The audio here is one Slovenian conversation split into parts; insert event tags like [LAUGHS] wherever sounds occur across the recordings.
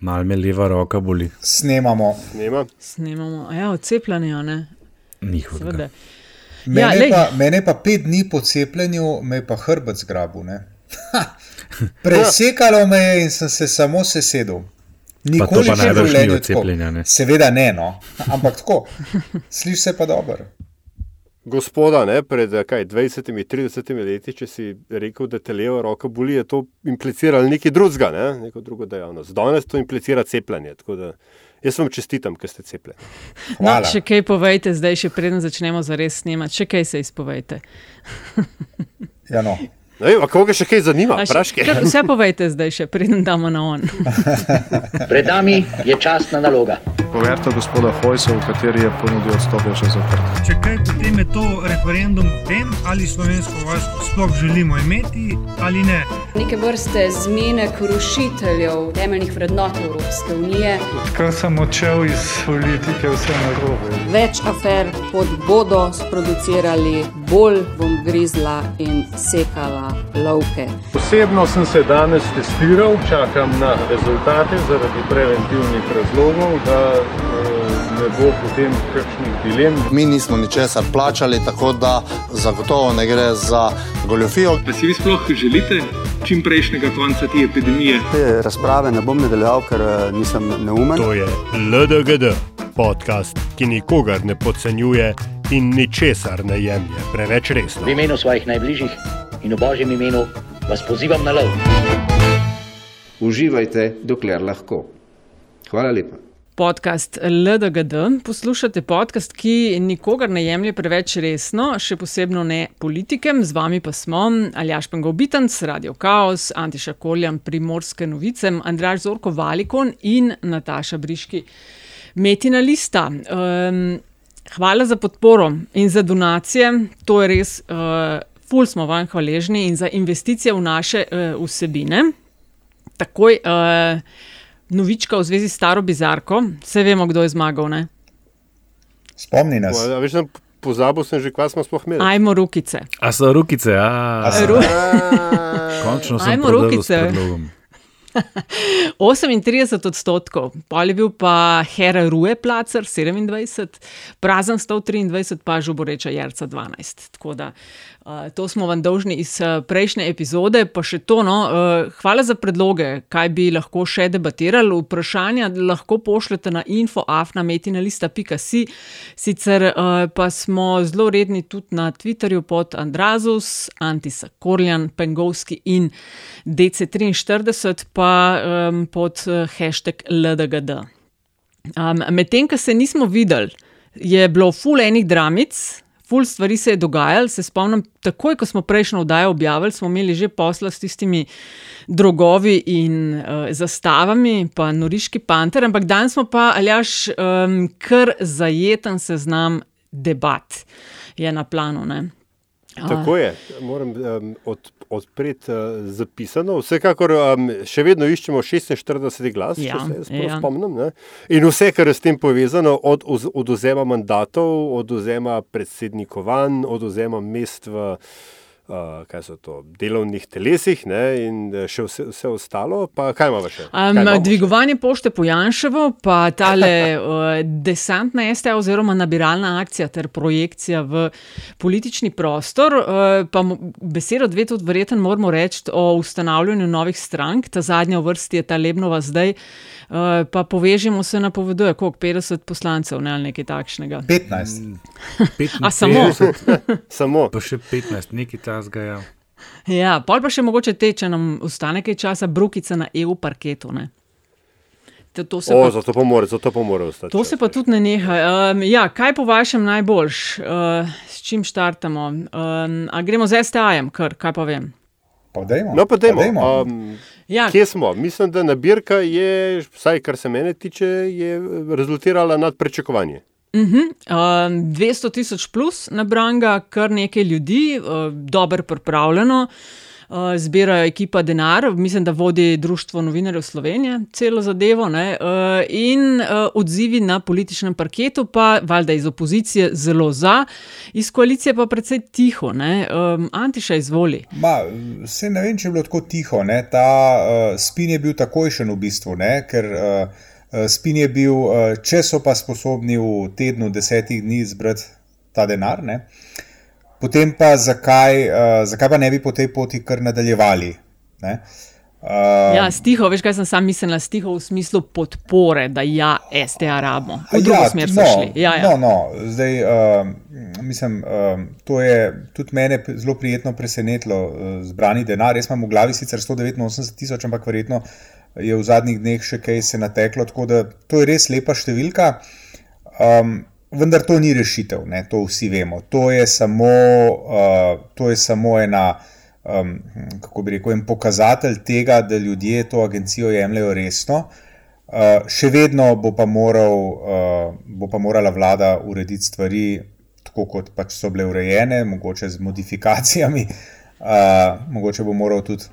Mal me leva roka boli. Snemamo. Snema. Snemamo, ja, odcepljanje, ne. Njihovega. Mene, Ja, lej. pa, mene pa pet dni po cepljenju, me je pa hrbet zgrabil. ne. Presekalo me je in sem se samo sesedel. Nikoli pa še v življenju cepljenja, ne? Seveda ne, no. ampak tako. Sliši se pa dobro. Gospoda, ne, pred eh, kaj, 20-30 leti, če si rekel, da te leva roka boli, je to impliciralo nekaj drugega, ne, neko drugo dejavnost. Danes to implicira cepljenje. tako da Jaz vam čestitam, ker ste cepljeni. No, še kaj povejte, zdaj, še preden začnemo zares snemati, še kaj se izpovejte. Ja, no. Ne vem, a koga še kaj zanima, še- kar Vse povejte zdaj, še preden damo na on. [LAUGHS] Pred nami je častna naloga. Poverta gospoda Hojsa, v kateri je ponudil odstop, je že zaprt. Če kaj, potem je to referendum o tem, ali slovensko vojsko sploh želimo imeti ali ne. neke vrste zmenek rušiteljev temeljnih vrednot Evropske unije. Odkar sem odšel iz politike, vse narobe. Več afer, kot bodo sproducirali, bolj bom grizla in sekala lovke. Osebno sem se danes testiral, čakam na rezultate zaradi preventivnih razlogov, da eh, ne bo potem kakšnih dilem. Mi nismo ničesar plačali, tako da zagotovo ne gre za goljofijo. Pa si vi sploh želite čim prejšnjega konca te epidemije? Te razprave ne bom nadaljeval, ker eh, nisem neumen. To je LDGD, podcast, ki nikogar ne podcenjuje in ničesar ne jemlje preveč resno. V imenu svojih najbližjih in v božjem imenu vas pozivam na lov. Uživajte, dokler lahko. Hvala lepa. Podcast LDGD. Poslušate podcast, ki nikogar ne jemlje preveč resno, še posebno ne politikem. Z vami pa smo Aljaš Pengobitanc, Radio Chaos, Antiša Koljan, Primorske novice, Andraž Zorko Valikon in Nataša Briški. Metina lista. Um, hvala za podporo in za donacije. To je res, uh, ful smo vam hvaležni in za investicije v naše uh, vsebine. Takoj. Uh, Novička v zvezi s staro bizarko, vse vemo, kdo je zmagal. Ne? Spomni nas. A veš, sem pozabil sem že, kaj smo sploh imeli. Ajmo rukice. A so rukice, a, A so- Ru- [LAUGHS] končno sem Ajmo rukice. predlogom. [LAUGHS] 38 odstotkov, pol je bil pa Hera Rue Placer 27, prazen 123, pa Žuboreča Jarca 12. Tako da uh, to smo vam dolžni iz uh, prejšnje epizode, pa še to. No, uh, hvala za predloge, kaj bi lahko še debatirali. Vprašanja lahko pošljete na infoafnametinalista.si, sicer uh, pa smo zelo redni tudi na Twitterju pod Andrazus, Antisa Korjan, Pengovski in DC43, pa um, pod hashtag LDGD. Um, Medtem, ko se nismo videli, je bilo ful enih dramic. Ful stvari se je dogajalo, se spomnim, takoj ko smo prejšnjo oddajo objavili, smo imeli že posla s tistimi drogovi in uh, zastavami, pa noriški panter, ampak danes smo pa, aljaš, um, kar zajeten seznam debat je na planu. Ne? Tako je, moram um, od, odpreti uh, zapisano. Vsekakor um, še vedno iščemo 46 glas, Ja, če se ja. spomnim. Ne? In vse, kar je s tem povezano, od odvzema mandatov, odvzema predsednikovanj, odvzema mest v uh, kaj so to, delovnih telesih ne? in uh, še vse, vse ostalo. Pa kaj imamo še? Kaj Um, imamo še? dvigovanje pošte po Janševo, pa tale [LAUGHS] uh, desantna STA oziroma nabiralna akcija ter projekcija v politični prostor. Uh, pa besedo dve tudi verjetno moramo reči o ustanavljanju novih strank. Ta zadnja v vrsti je ta Lebnova zdaj. Uh, pa povežemo se napoveduje, koliko 50 poslancev ne, ali nekaj takšnega. 15. [LAUGHS] A samo? 55, [LAUGHS] Samo. Pa še 15, nekaj tasga. Ja. Ja, pol pa še mogoče te, če nam ostane kaj časa, brukica na EU parketu. Ne. To, to se O, pa zato pa mora, zato pa mora ostati. To se pa tudi ne neha. Um, ja, kaj po vašem najboljš, uh, s čim štartamo? Um, a gremo z STA-jem, kar kaj pa vem. Pa dajmo. No, pa dajmo. Pa dajmo. Um, Ja, Kje smo? Mislim, da nabirka je, vsaj kar se mene tiče, je rezultirala nad pričakovanje. Uh -huh, um, 200 tisoč plus nabranga, kar nekaj ljudi, uh, dobro pripravljeno. uh, zbirajo ekipa denar, mislim, da vodi Društvo novinarjev Slovenije, celo zadevo. Ne, uh, in uh, odzivi na političnem parketu, pa valjda iz opozicije zelo za, iz koalicije pa precej tiho. Um, Antiša izvoli. Ma, se ne vem, če je bilo tako tiho. Ne? Ta uh, spin je bil takojšen v bistvu, ne? ker. Uh, Spin je bil, če so pa sposobni v tednu, desetih dni zbrati ta denar, ne? potem pa zakaj, zakaj pa ne bi po tej poti kar nadaljevali? Ne? Uh, ja, stiho, veš, kaj sem sam mislil, stiho v smislu podpore, da ja, STA rabimo. V drugo ja, smer so no, šli. Ja, ja. No, no, zdaj, uh, mislim, uh, to je tudi mene zelo prijetno presenetilo, uh, zbrani denar. Jaz imam v glavi sicer 189 tisoč, ampak verjetno je v zadnjih dneh še kaj se nateklo, tako da to je res lepa številka. Um, vendar to ni rešitev, ne, to vsi vemo. To je samo, uh, to je samo ena um, kako bi rekel, en pokazatelj tega, da ljudje to agencijo jemljajo resno. Uh, še vedno bo pa, moral, uh, bo pa morala vlada urediti stvari tako, kot pač so bile urejene, mogoče z modifikacijami. Uh, mogoče bo moral tudi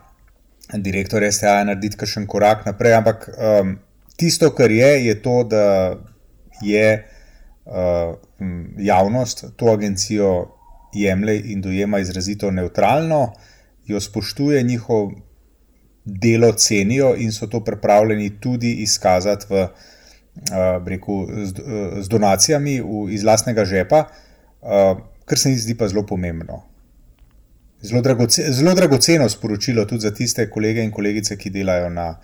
direktor STA narediti kakšen korak naprej. Ampak um, tisto, kar je, je to, da je uh, javnost to agencijo jemlje in dojema izrazito neutralno. Uh, jo spoštuje, njihov delo cenijo in so to pripravljeni tudi izkazati v, reku, z, z donacijami v, iz lastnega žepa, kar se mi zdi pa zelo pomembno. Zelo, dragoce, zelo dragoceno sporočilo tudi za tiste kolege in kolegice, ki delajo na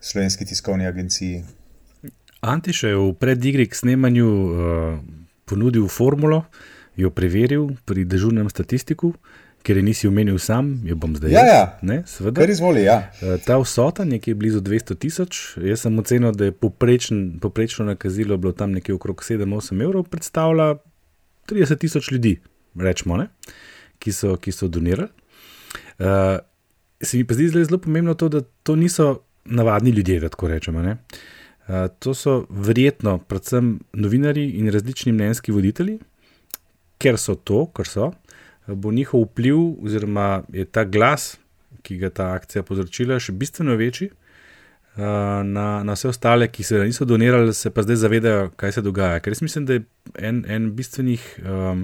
slovenski tiskovni agenciji. Antiš je v predigri k snemanju uh, ponudil formulo, jo preveril pri dežurnem statistiku, ker je nisi omenil sam, jo bom zdaj. Ja, ja. Ne, kar izvoli. Ja. Eh, ta vsota, nekje blizu 200 tisoč, jaz sem ocenil, da je poprečen, poprečno nakazilo bilo tam nekje okrog 7-8 evrov, predstavlja 30 tisoč ljudi, rečemo, ne, ki, so, ki so donirali. Uh, se mi pa zdi zelo pomembno to, da to niso navadni ljudje, da tako rečemo. Uh, to so verjetno predvsem novinari in različni mnenjski voditelji, ker so to, kar so bo njihov vpliv, oziroma je ta glas, ki ga ta akcija povzročila, še bistveno večji. Na, na vse ostale, ki se niso donirali, se pa zdaj zavedajo, kaj se dogaja. Ker jaz mislim, da je en, en bistvenih um,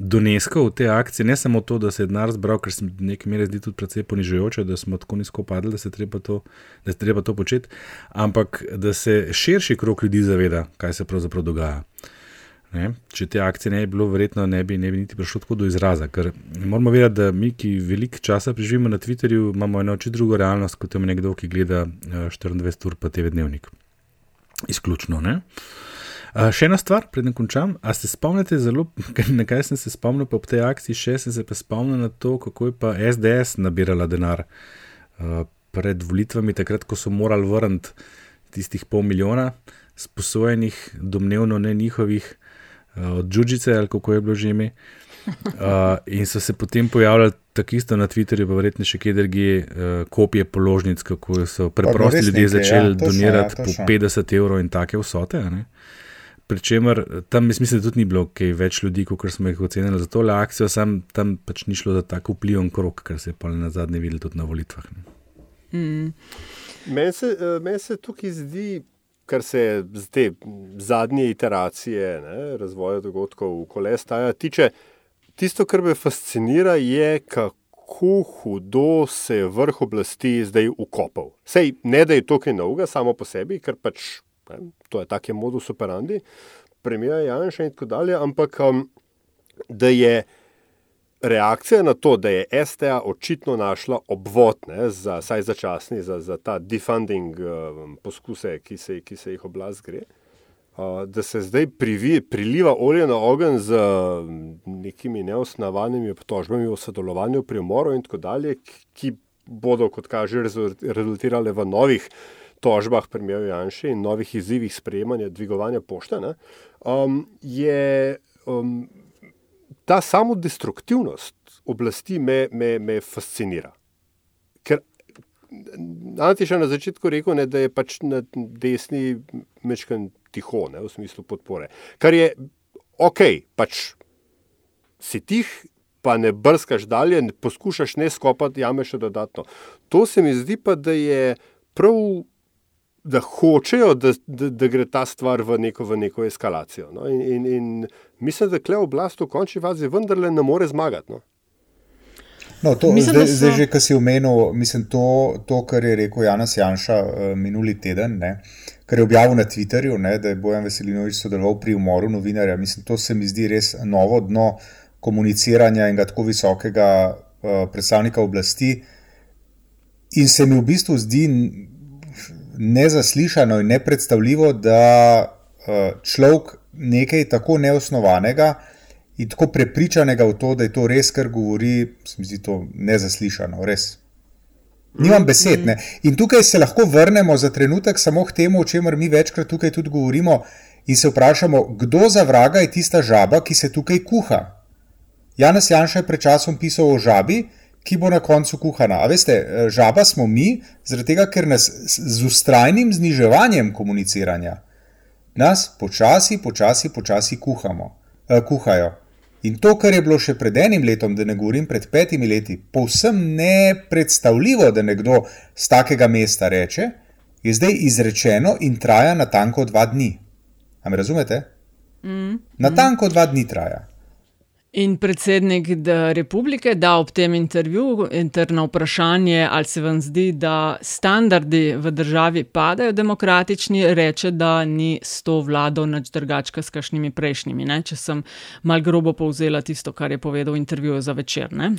doneskov te akcije ne samo to, da se je denar zbral, ker se mi nekaj mere zdi tudi precej ponižujoče, da smo tako nizko padli, da se treba to, da se treba to početi, ampak da se širši krok ljudi zaveda, kaj se pravzaprav dogaja. Ne? Če te akcije ne bi bilo, verjetno ne bi, ne bi niti prišlo tako do izraza. Ker moramo vedeti, da mi, ki veliko časa preživimo na Twitterju, imamo eno čisto drugo realnost kot ima nekdo, ki gleda 24 eh, ur pa TV dnevnik. Izključno. Ne? Uh, še ena stvar, preden končam. A se spomnite, zelo, [LAUGHS] na kaj sem se spomnil po tej akciji, še sem se pa spomnil na to, kako je pa SDS nabirala denar uh, pred volitvami, takrat, ko so morali vrniti tistih pol milijona, sposojenih, domnevno ne njihovih, uh, od Džudžice ali kako je bilo že ime. Uh, in so se potem pojavljali tako isto na Twitterju, pa verjetno še kjer drugje, uh, kopije položnic, kako so preprosti ljudje začeli ja, donirati ja, po 50 evrov in take vsote. Pričemer, tam mislim, da tudi ni bilo kaj več ljudi, kot smo jih ocenili za to akcijo, sam tam pač ni šlo za tako vpliven krok, kar se je pa na zadnje videlo tudi na volitvah. Mm. Meni se, uh, men se tukaj zdi kar se te zadnje iteracije ne, razvoja dogodkov v kolestaja tiče. Tisto, kar me fascinira, je, kako hudo se je vrh oblasti zdaj ukopal. Sej ne, da je to kaj novega samo po sebi, ker pač ne, to je tako modus operandi, premija Janša in tako dalje, ampak um, da je reakcija na to, da je STA očitno našla obvod, ne, za, saj začasni, za, za ta defunding um, poskuse, ki se, ki se jih oblast gre, uh, da se zdaj privi, priliva olje na ogen z um, nekimi neosnovanimi obtožbami o sodelovanju pri umoru in tako dalje, ki bodo, kot kaže, rezultirale v novih tožbah premijev Janša in novih izzivih sprejemanja, dvigovanja pošte, ne, um, je um, ta samodestruktivnost oblasti me, me, me fascinira. Ker Antiš je na začetku rekel, ne, da je pač na desni mečkan tiho, ne, v smislu podpore. Kar je ok, pač si tih, pa ne brskaš dalje, ne poskušaš ne skopati jame še dodatno. To se mi zdi pa, da je prav, da hočejo, da, da, da gre ta stvar v neko, v neko eskalacijo. No? In, in, in mislim, da kle oblast v končni fazi vendarle ne more zmagati. No? No, to, mislim, zdaj, so... zdaj, že kar si omenil, mislim, to, to, kar je rekel Janas Janša uh, minuli teden, ne, kar je objavil na Twitterju, ne, da je Bojan Veselinovič sodeloval pri umoru novinarja. Mislim, to se mi zdi res novo dno komuniciranja in ga tako visokega uh, predstavnika oblasti. In se mi v bistvu zdi nezaslišano in nepredstavljivo, da uh, človek nekaj tako neosnovanega in tako prepričanega v to, da je to res, kar govori, se mi zdi to nezaslišano, res. Nimam besed. Ne? In tukaj se lahko vrnemo za trenutek samo k temu, o čemer mi večkrat tukaj tudi govorimo, in se vprašamo, kdo za vraga je tista žaba, ki se tukaj kuha. Janes Janša je pred časom pisal o žabi, ki bo na koncu kuhana. A veste, žaba smo mi, zaradi tega, ker nas z ustrajnim zniževanjem komuniciranja nas počasi, počasi, počasi kuhamo, eh, kuhajo. In to, kar je bilo še pred enim letom, da ne govorim pred petimi leti, povsem nepredstavljivo, da nekdo z takega mesta reče, je zdaj izrečeno in traja na tanko dva dni. Am razumete? Mm, na tanko dva dni traja. In predsednik republike da ob tem intervjuju interno vprašanje, ali se vam zdi, da standardi v državi padajo demokratični, reče, da ni s to vlado nič drugačka s kakšnimi prejšnjimi. Ne? Če sem mal grobo povzela tisto, kar je povedal v intervjuju za večer. Ne?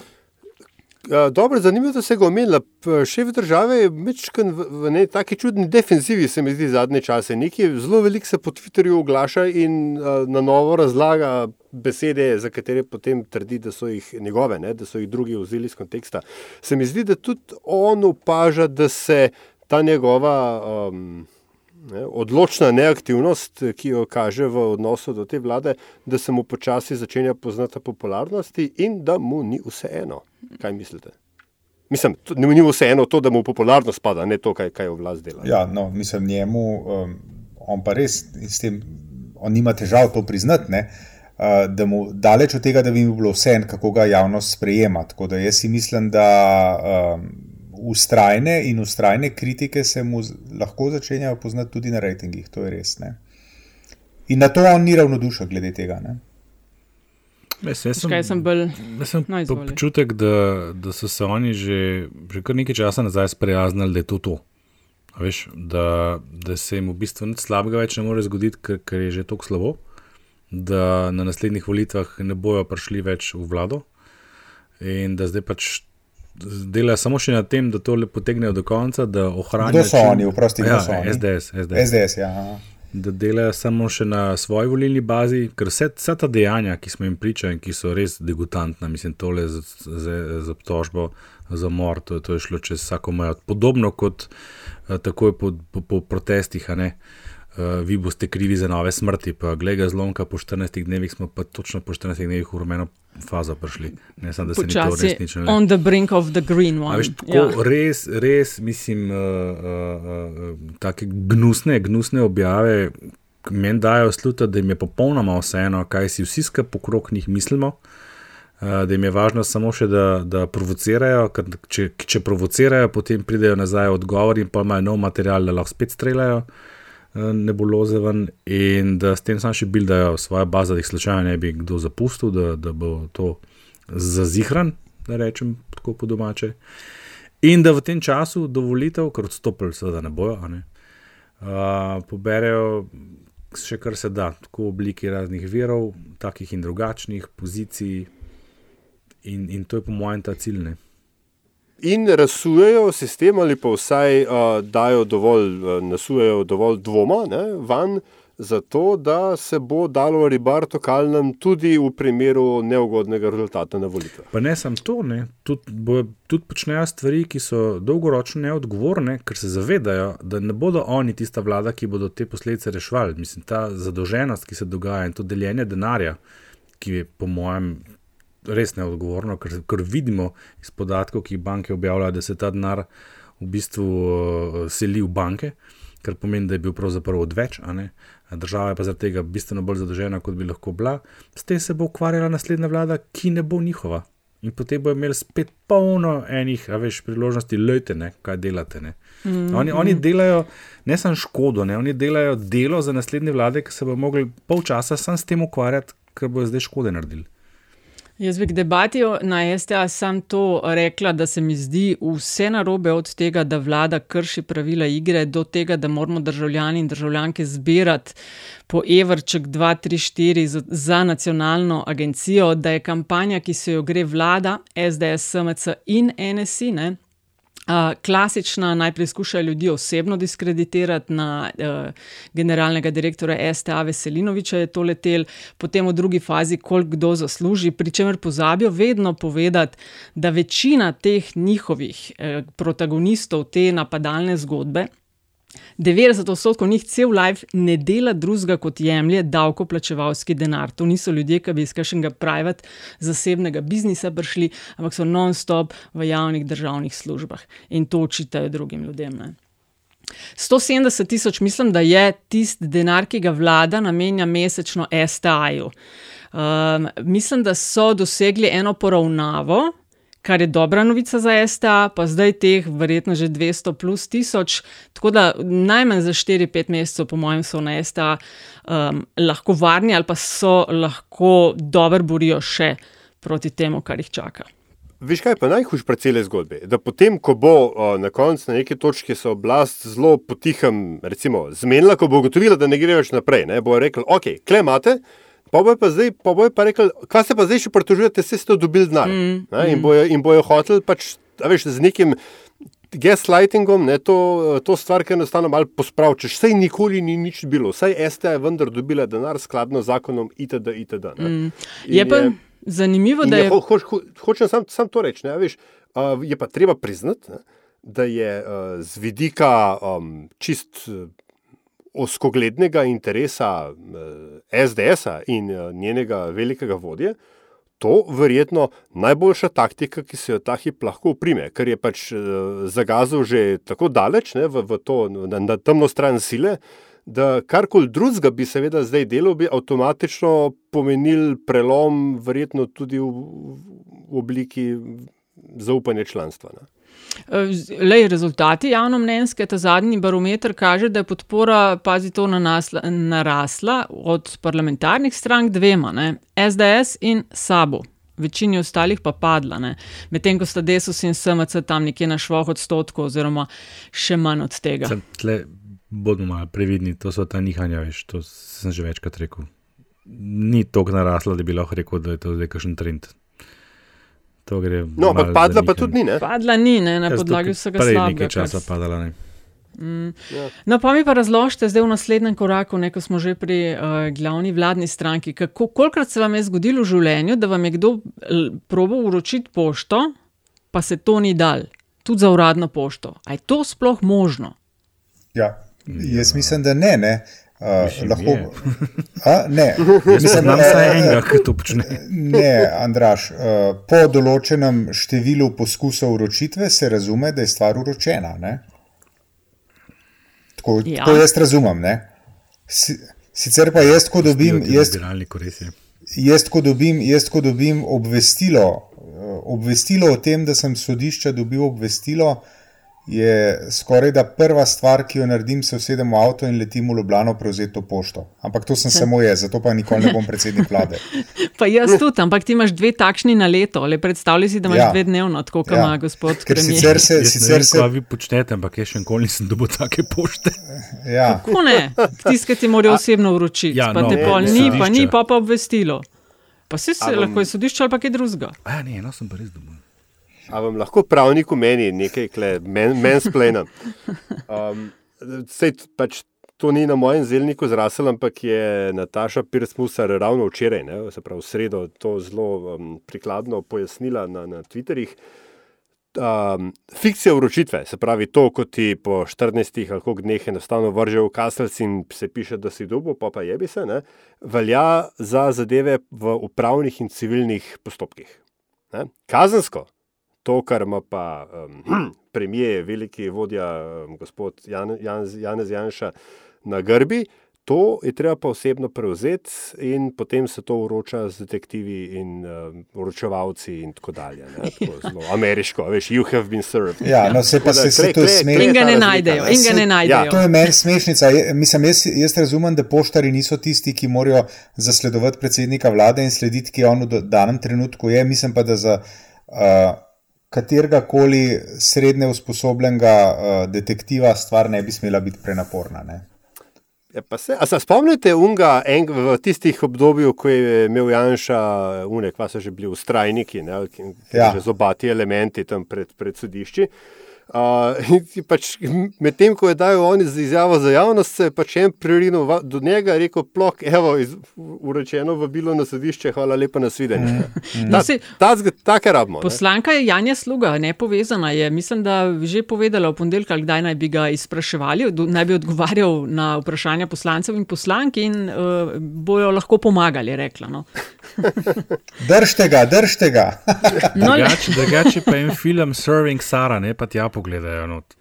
Dobro, zanimivo, da se ga omenila. Šef države je večkrat v, v neki taki čudni defensivi, se mi zdi, zadnje čase. Nekaj zelo veliko se po Twitterju oglaša in uh, na novo razlaga besede, za katere potem trdi, da so jih njegove, ne, da so jih drugi vzeli iz konteksta. Se mi zdi, da tudi on opaža, da se ta njegova. Um, Ne, odločna neaktivnost, ki jo kaže v odnosu do te vlade, da se mu počasi začenja poznati popularnosti in da mu ni vseeno. Kaj mislite? Mislim, da mu ni vseeno to, da mu popularnost spada, ne to, kaj, kaj v vlast dela. Ja, no, mislim, njemu, um, on pa res s tem, on nima težav to priznati, ne, uh, da mu daleč od tega, da bi mu bilo vseeno, kako ga javnost sprejema. Tako da jaz si mislim, da. Um, ustrajne in ustrajne kritike se mu lahko začenjajo poznati tudi na rejtingih, to je res. Ne? In na to on ni ravnodušen glede tega. Ne? Jaz, jaz sem, sem bolj no, občutek, da, da so se oni že, že kar nekaj časa nazaj sprijaznili, da je to to. Veš, da, da se jim v bistvu nič slabega več ne more zgoditi, ker, ker je že tako slabo, da na naslednjih volitvah ne bojo prišli več v vlado in da zdaj pač delajo samo še na tem, da to potegnejo do konca, da ohranijo. Kdo so oni, vprosti, ja, so oni? SDS. SDS, SDS ja. Da delajo samo še na svoji volilni bazi, ker vse, vse ta dejanja, ki smo jim pričali, ki so res degutantna, mislim, tole za, za, za obtožbo, za mor, to, to je šlo čez vsako mejo. Podobno kot uh, takoj po, po, po protestih, a ne. Uh, uh, vi boste krivi za nove smrti. Pa, glej ga zlomka, po 14 dnevih smo pa točno po 14 dnevih v rumeno fazo prišli. Ne samo, da se Počasi, ni to resnično. On the brink of the green one. Veš, tako, ja. res, res, mislim, uh, uh, uh, take gnusne, gnusne objave. Meni dajo sluta, da jim je popolnoma vseeno, kaj si vsi skupaj pokrok njih mislimo, da jim je važno samo še, da, da provocirajo, ker če, če provocirajo, potem pridejo nazaj odgovor in pa imajo nov material, da lahko spet streljajo. Eh, nebuloze ven in da s tem samo še bildajo svoje baze, da jih slučajno ne bi kdo zapustil, da, da bo to zazihran, da rečem tako po domače. In da v tem času dovolitev, ker odstopili seveda ne bojo, ne, uh, poberejo še kar se da, tako v obliki raznih virov, takih in drugačnih pozicij. In, in to je po mojem ta cilj. Ne in razsujejo sistem, ali pa vsaj uh, dajo dovolj, uh, nasujejo dovolj dvoma ne, van, zato da se bo dalo ribarto kalnem tudi v primeru neugodnega rezultata na volitvah. Pa ne samo to, tudi, tudi počnejo stvari, ki so dolgoročno neodgovorne, ker se zavedajo, da ne bodo oni tista vlada, ki bodo te posledice reševali. Mislim, ta zadolženost, ki se dogaja in to deljenje denarja, ki je po mojem res neodgovorno, ker, ker vidimo iz podatkov, ki jih banke objavljajo, da se ta denar v bistvu uh, seli v banke kar pomeni, da je bil pravzaprav odveč, Država je pa zaradi tega bistveno bolj zadolžena, kot bi lahko bila. S tem se bo ukvarjala naslednja vlada, ki ne bo njihova. In potem bodo imeli spet polno enih, a veš, priložnosti, lejte, ne, kaj delate. Ne. Mm, Oni, oni mm. delajo ne samo škodo, ne, oni delajo delo za naslednje vlade, ki se bodo mogli pol časa sam s tem ukvarjati, ker bodo zdaj škode naredili. Jaz bi k debati na STA sam to rekla, da se mi zdi vse narobe od tega, da vlada krši pravila igre, do tega, da moramo državljani in državljanke zbirati po evrček 2, 3, 4 za, za nacionalno agencijo, da je kampanja, ki se jo gre vlada, SDS, SMC in NSI. Ne, Uh, klasična, najprej skušajo ljudi osebno diskreditirati, na uh, generalnega direktorja STA Veselinoviča je to letel, potem v drugi fazi, koliko kdo zasluži, pri čemer pozabijo vedno povedati, da večina teh njihovih uh, protagonistov te napadalne zgodbe. 90 odstotkov njih cel life ne dela drugega kot jemlje davkoplačevalski denar. To niso ljudje, ki bi iz kakšnega private zasebnega biznisa prišli, ampak so non-stop v javnih državnih službah in to očitajo drugim ljudem. Ne. 170 tisoč, mislim, da je tisti denar, ki ga vlada namenja mesečno STA-ju. Um, mislim, da so dosegli eno poravnavo, kar je dobra novica za STA, pa zdaj teh verjetno že 200 plus tisoč, tako da najmanj za 4-5 mesecev, po mojem, so na STA um, lahko varni ali pa so lahko dobro borijo še proti temu, kar jih čaka. Veš kaj pa najhujše pri cele zgodbi? Da potem, ko bo o, na koncu na neki točki se oblast zelo potihem, recimo, zmenila, ko bo ugotovila, da ne gre več naprej, ne, bo rekla, ok, klemate. Pa bo pa zdaj, pa bo pa rekel, kaj se pa zdaj še pritožujete, se ste dobili denar. Mm, Ne, in mm. bojo, in bojo hoteli pač, veš, z nekim gaslightingom, ne, to, to stvar, ki enostavno malo pospraviti. Sej nikoli ni nič bilo, saj STA je vendar dobila denar skladno z zakonom itd. itd. ne. Mm. In Je pa zanimivo, in da je. Ho, ho, ho, hočem sam, sam to reči. Ne, veš, uh, je pa treba priznati, ne, da je uh, z vidika um, čist oskoglednega interesa uh, SDS-a in uh, njenega velikega vodje. To je verjetno najboljša taktika, ki se jo ta hip lahko uprime, ker je pač uh, zagazil že tako daleč ne, v, v to, na, na temno stran sile, da karkoli drugega bi seveda zdaj delal, bi avtomatično pomenil prelom, verjetno tudi v, v obliki zaupanja članstva. Ne. Lej, rezultati javnomnenjske, ta zadnji barometer kaže, da je podpora, pazi to, nanasla, narasla od parlamentarnih strank dvema, ne, SDS in SABO. Večini ostalih pa padla, medtem ko sta Desus in SMC tam nekje na švoh odstotkov, oziroma še manj od tega. Tle bodimo malo previdni, to so ta nihanja, veš, to sem že večkrat rekel. Ni tako narasla, da bi lahko rekel, da je to zdaj kakšen trend. To gre No, ampak padla pa tudi ni, ne? Padla ni, ne, na Ja, podlagi vsega prej slabega. nekaj časa kar padala. Ne. Mm. Ja. No, pa mi pa razložite zdaj v naslednjem koraku, ne, ko smo že pri uh, glavni vladni stranki. Kako, kolikrat se vam je zgodilo v življenju, da vam je kdo probal uročiti pošto, pa se to ni dal, tudi za uradno pošto? A je to sploh možno? Ja, jaz mislim, da ne. ne. Uh, Mislim, lahko. je. A, ne, [LAUGHS] Jaz poznam eh, eh, enega, ki to počne. [LAUGHS] Ne, Andraš, uh, po določenem številu poskusov uročitve se razume, da je stvar uročena. Ne? Tako, Ja. tako jaz razumem. Ne? Si, sicer pa jaz, ko dobim, jaz, je. jaz, ko dobim, jaz, ko dobim obvestilo, eh, obvestilo o tem, da sem sodišča dobil obvestilo, je skoraj da prva stvar, ki jo naredim, se usedem v avto in letim v Ljubljano prevzeti to pošto. Ampak to sem samo jaz, zato pa nikoli ne bom predsednik vlade. [LAUGHS] Pa jaz tudi, ampak ti imaš dve takšni na leto, le predstavljaj si, da imaš ja. Ja. dve dnevno, tako kot Ja. ima gospod Ker premier. sicer se- Jaz ne vem, kaj vi počnete, ampak jaz še nikoli nisem dobil take pošte. [LAUGHS] Ja. Kako ne? Tiskati morajo osebno vročiti, Ja, ja, pa no, te ne, pol ni, pa ni, pa pa obvestilo. Pa si se lahko je sodišče ali pa kaj drugega. A ne, eno sem pa res dobil. A vam lahko pravnik meni nekaj, men, mensplena? Um, sej, pač, to ni na mojem zelniku zrasel, ampak je Nataša Pirsmusar ravno včeraj, ne, se pravi v sredo, to zelo um, prikladno pojasnila na, na Twitterih. Um, fikcija vročitve, se pravi to, ko ti po 14 ali koliko dneh enostavno vržejo v kaselc in se piše, da si dobil, pa pa jebi se, ne, velja za zadeve v upravnih in civilnih postopkih. Ne. Kazensko, to, kar ima pa um, [CLEARS THROAT] premijer, veliki vodja, um, gospod Jan, Jan, Janez Janša na grbi. To je treba pa osebno prevzeti, in potem se to uroča z detektivi in uh, uročevalci, in tako dalje. Ne? [LAUGHS] Tako zelo ameriško, veš, you have been served. Ja, no, se pa se, se to smešni. In ga ne najdejo, in ga ne najdejo. Ja. To je meni smešnica. Je, mislim, jaz, jaz razumem, da poštari niso tisti, ki morajo zasledovati predsednika vlade in slediti, ki on v danem trenutku je. Mislim pa, da za uh, katerega koli srednje usposobljenega uh, detektiva stvar ne bi smela biti prenaporna. Ne? Ja, se, a se spomnite unga en, v tistih obdobjih, ko je imel Janša, unek, pa so že bili ustrajniki, ne, ja. že zobati elementi tam pred, pred sodišči. Uh, pač, Medtem ko je dal on izjavo za javnost, se je pač en pririnil do njega in rekel: Plok, evo, iz, uročeno vabilo na sodišče, hvala lepa na svidenje. Mm. Ta, ta, ta, ta, rabimo, poslanka je Janja Sluga, ne povezana je. Mislim, da je že povedala v ponedeljek, kdaj naj bi ga izpraševali, naj bi odgovarjal na vprašanja poslancev in poslank in uh, bojo lahko pomagali, rekla. No. [LAUGHS] držite ga, držite ga. no, drugače pa je en film Serving Sara, ne pa tja pogledajo. Not.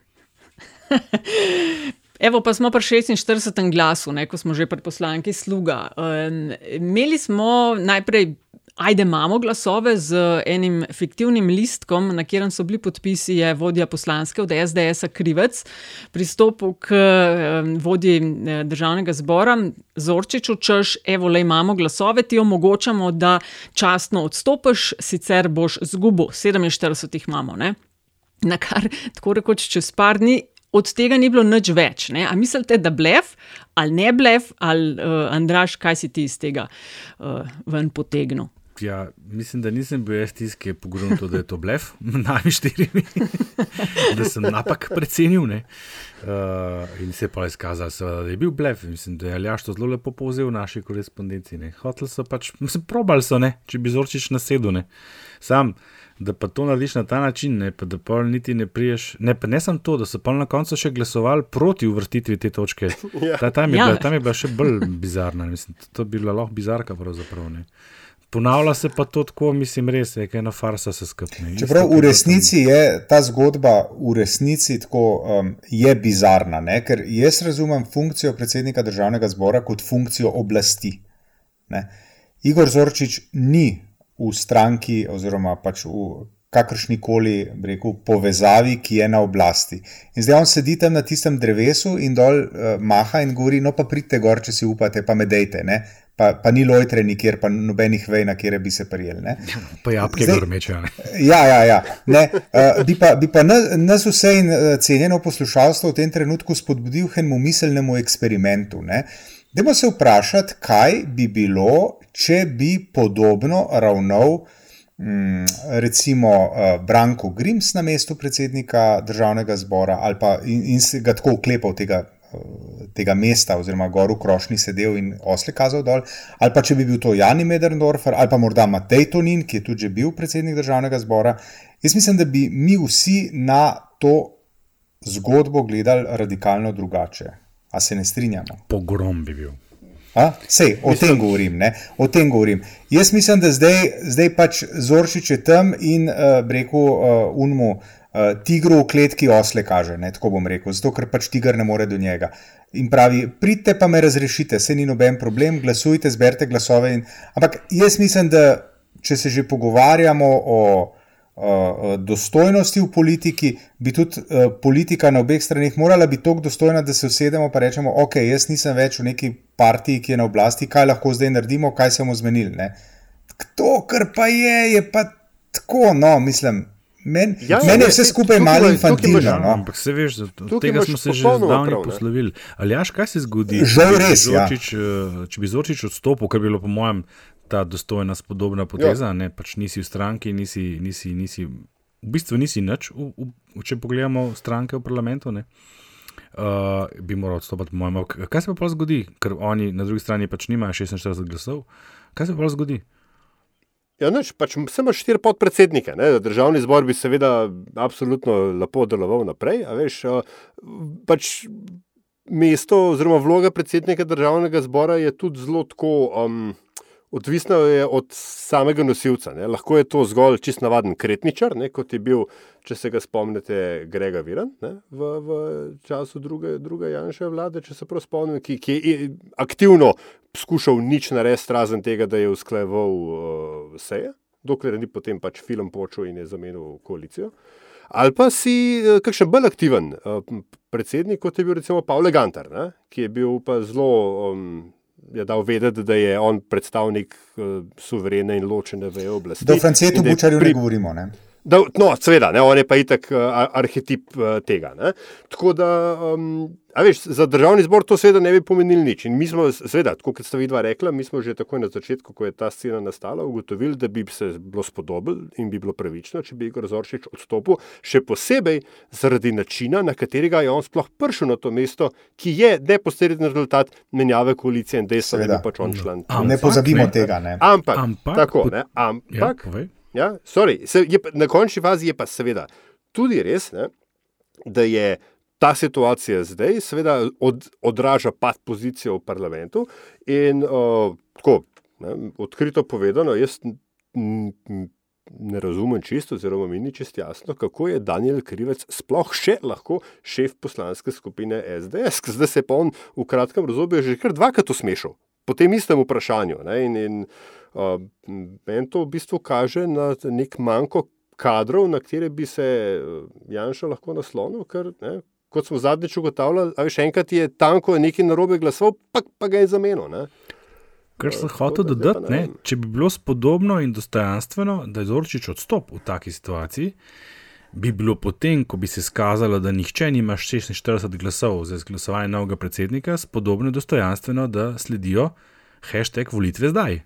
[LAUGHS] Evo, pa smo pri 46. glasu, ne, ko smo že pri poslanki sluga. Um, imeli smo najprej Ajde, imamo glasove z enim fiktivnim listkom, na katerem so bili podpisi, je vodja poslanske od SDS-a Krivec, pristopil k vodji eh, državnega zbora Zorčiču, češ, evo, le imamo glasove, ti omogočamo, da častno odstopiš, sicer boš zgubo, 47 jih imamo. Ne? Na kar, tako rekoč, čez par dni. Od tega ni bilo nič več. Ne? A mislite, da blef ali ne blef, ali uh, Andraš, kaj si ti iz tega uh, ven potegnil? Ja, mislim, da nisem bil jaz tisti, ki je pogrunil, da je to blef, [LAUGHS] nami štirimi, [LAUGHS] da sem napak precenil. Uh, in se je pa izkazalo, da je bil blef. Mislim, da je Aljaš to zelo lepo povzel v naši korespondenci. Hoteli so pač, mislim, probali so, ne? če bi zorčiš na sedu. Ne? Sam, da pa to narediš na ta način, ne? pa da pa niti ne priješ. Ne, pa ne sem to, da so pa na koncu še glasovali proti uvrstitvi te točke. [LAUGHS] Ja. Ta, tam, je ja. bila, tam je bila še bolj bizarna. Mislim, to bi bila lahko bizarka pravzaprav. Ne? Ponavlja se pa to tako, mislim, res je, ena farsa se skupaj. Čeprav v resnici je ta zgodba v resnici tako um, je bizarna, ne? ker jaz razumem funkcijo predsednika državnega zbora kot funkcijo oblasti. Ne? Igor Zorčič ni v stranki oziroma pač v kakršni koli rekel, povezavi, ki je na oblasti. In zdaj on sedi tam na tistem drevesu in dol uh, maha in govori: No, pa pridite gor, če si upate, pa medejte pa, pa ni lojtre nikjer, pa nobenih vej, na kjer bi se prijeli. Ne? [LAUGHS] Pa jabke grmeče. [LAUGHS] Ja, ja, ja. Ne, uh, bi pa, bi pa nas vse in uh, cenjeno poslušalstvo v tem trenutku spodbudil k enemu miselnemu eksperimentu. Dajmo se vprašati, kaj bi bilo, če bi podobno ravnal. Mm, recimo uh, Branko Grims na mestu predsednika državnega zbora, ali pa in, in se ga tako uklepal tega tega mesta, oziroma gor v krošnji sedel in osle kazal dol, ali pa če bi bil to Jani Medrendorfer ali pa morda Matej Tonin, ki je tudi že bil predsednik državnega zbora. Jaz mislim, da bi mi vsi na to zgodbo gledali radikalno drugače. A se ne strinjamo? Pogrom bi bil. Sej, o mislim... tem govorim. Ne? O tem govorim. Jaz mislim, da zdaj, zdaj pač Zoršič je tam in uh, rekel uh, Unmu, uh, tigru v kletki osle kaže, ne, tako bom rekel, zato ker pač tiger ne more do njega. In pravi, pridite pa me razrešite, se ni noben problem, glasujte, zberite glasove. In... Ampak jaz mislim, da če se že pogovarjamo o dostojnosti v politiki, bi tudi uh, politika na obeh stranih morala biti tako dostojna, da se usedemo in rečemo, ok, jaz nisem več v neki partiji, ki je na oblasti, kaj lahko zdaj naredimo, kaj se bomo zmenili. To, kar pa je, je pa tako, no, mislim. Men, ja, ja, meni je vse skupaj malo infantilno. No? Ampak se veš, od tega smo se že zdavni poslovili. Ali jaš, kaj se zgodi? Žal res. Ja. Zorčič, ja. Če bi Zorčič odstopil, kar bi bilo po mojem ta dostojna, spodobna poteza, ja. ne pač nisi v stranki, nisi, nisi, nisi, v bistvu nisi nič, v, v, če pogledamo stranke v parlamentu. Ne? Uh, bi moral odstopiti, po mojem. Kaj se pa zgodi, ker oni na drugi strani pač nimajo 46 glasov? Kaj se pa zgodi? Ja, noč, pač samo štiri podpredsednike. Ne? Državni zbor bi seveda absolutno lepo deloval naprej. Veš, pač mesto oziroma vloga predsednika državnega zbora je tudi zelo tako. Um, Odvisno je od samega nosilca. Ne. Lahko je to zgolj čist navaden kretničar, ne, kot je bil, če se ga spomnite, Grega Viran ne, v, v času druge, druge Janša vlade, če se prav spomnim, ki, ki je aktivno skušal nič narediti, razen tega, da je usklajeval uh, seje, dokler ni potem pač film počel in je zamenil koalicijo. Ali pa si uh, kakšen bolj aktiven uh, predsednik, kot je bil recimo Pavel Gantar, ne, ki je bil pa zelo. Um, je dal vedeti, da je on predstavnik uh, suverene in ločene veje oblasti. Do Francetu Bučarju pri... ne govorimo. Ne? Da, no, seveda, ne, on je pa itak uh, arhetip uh, tega. Ne. Tako da, um, veš, za državni zbor to seveda ne bi pomenilo nič. In mi smo, seveda, tako kot ste vidva rekla, mi smo že takoj na začetku, ko je ta scena nastala, ugotovili, da bi se bilo spodobilo in bi bilo pravično, če bi Igor Zorčič odstopil, še posebej zaradi načina, na katerega je on sploh prišel na to mesto, ki je neposreden rezultat menjave koalicije in dejstva, da je pač on član. Ne pozabimo tega. Ne. Ampak, ampak, tako, ne, ampak. Ja, Ja, sorry, se, je, na končni fazi je pa seveda tudi res, ne, da je ta situacija zdaj, seveda, od, odraža pad pozicije v parlamentu. In uh, tako, ne, odkrito povedano, jaz ne razumem čisto, oziroma mi ni čisto jasno, kako je Daniel Krivec sploh še lahko šef poslanske skupine SDS, zdaj se pa on v kratkem razobju že kar dvakrat usmešal po tem istem vprašanju. Ne, in, in, Meni to v bistvu kaže na nek manjko kadrov, na katere bi se Janša lahko naslonil, ker, ne, kot smo zadnjič ugotavljali, ali še enkrat je tanko nekaj narobe glasov, pa, pa ga je zamenil. Kar sem hotel dodati, če bi bilo spodobno in dostojanstveno, da je Zorčič odstop v taki situaciji, bi bilo potem, ko bi se skazalo, da nihče nima 46 glasov za izglasovanje novega predsednika, spodobno in dostojanstveno, da sledijo hashtag volitve zdaj.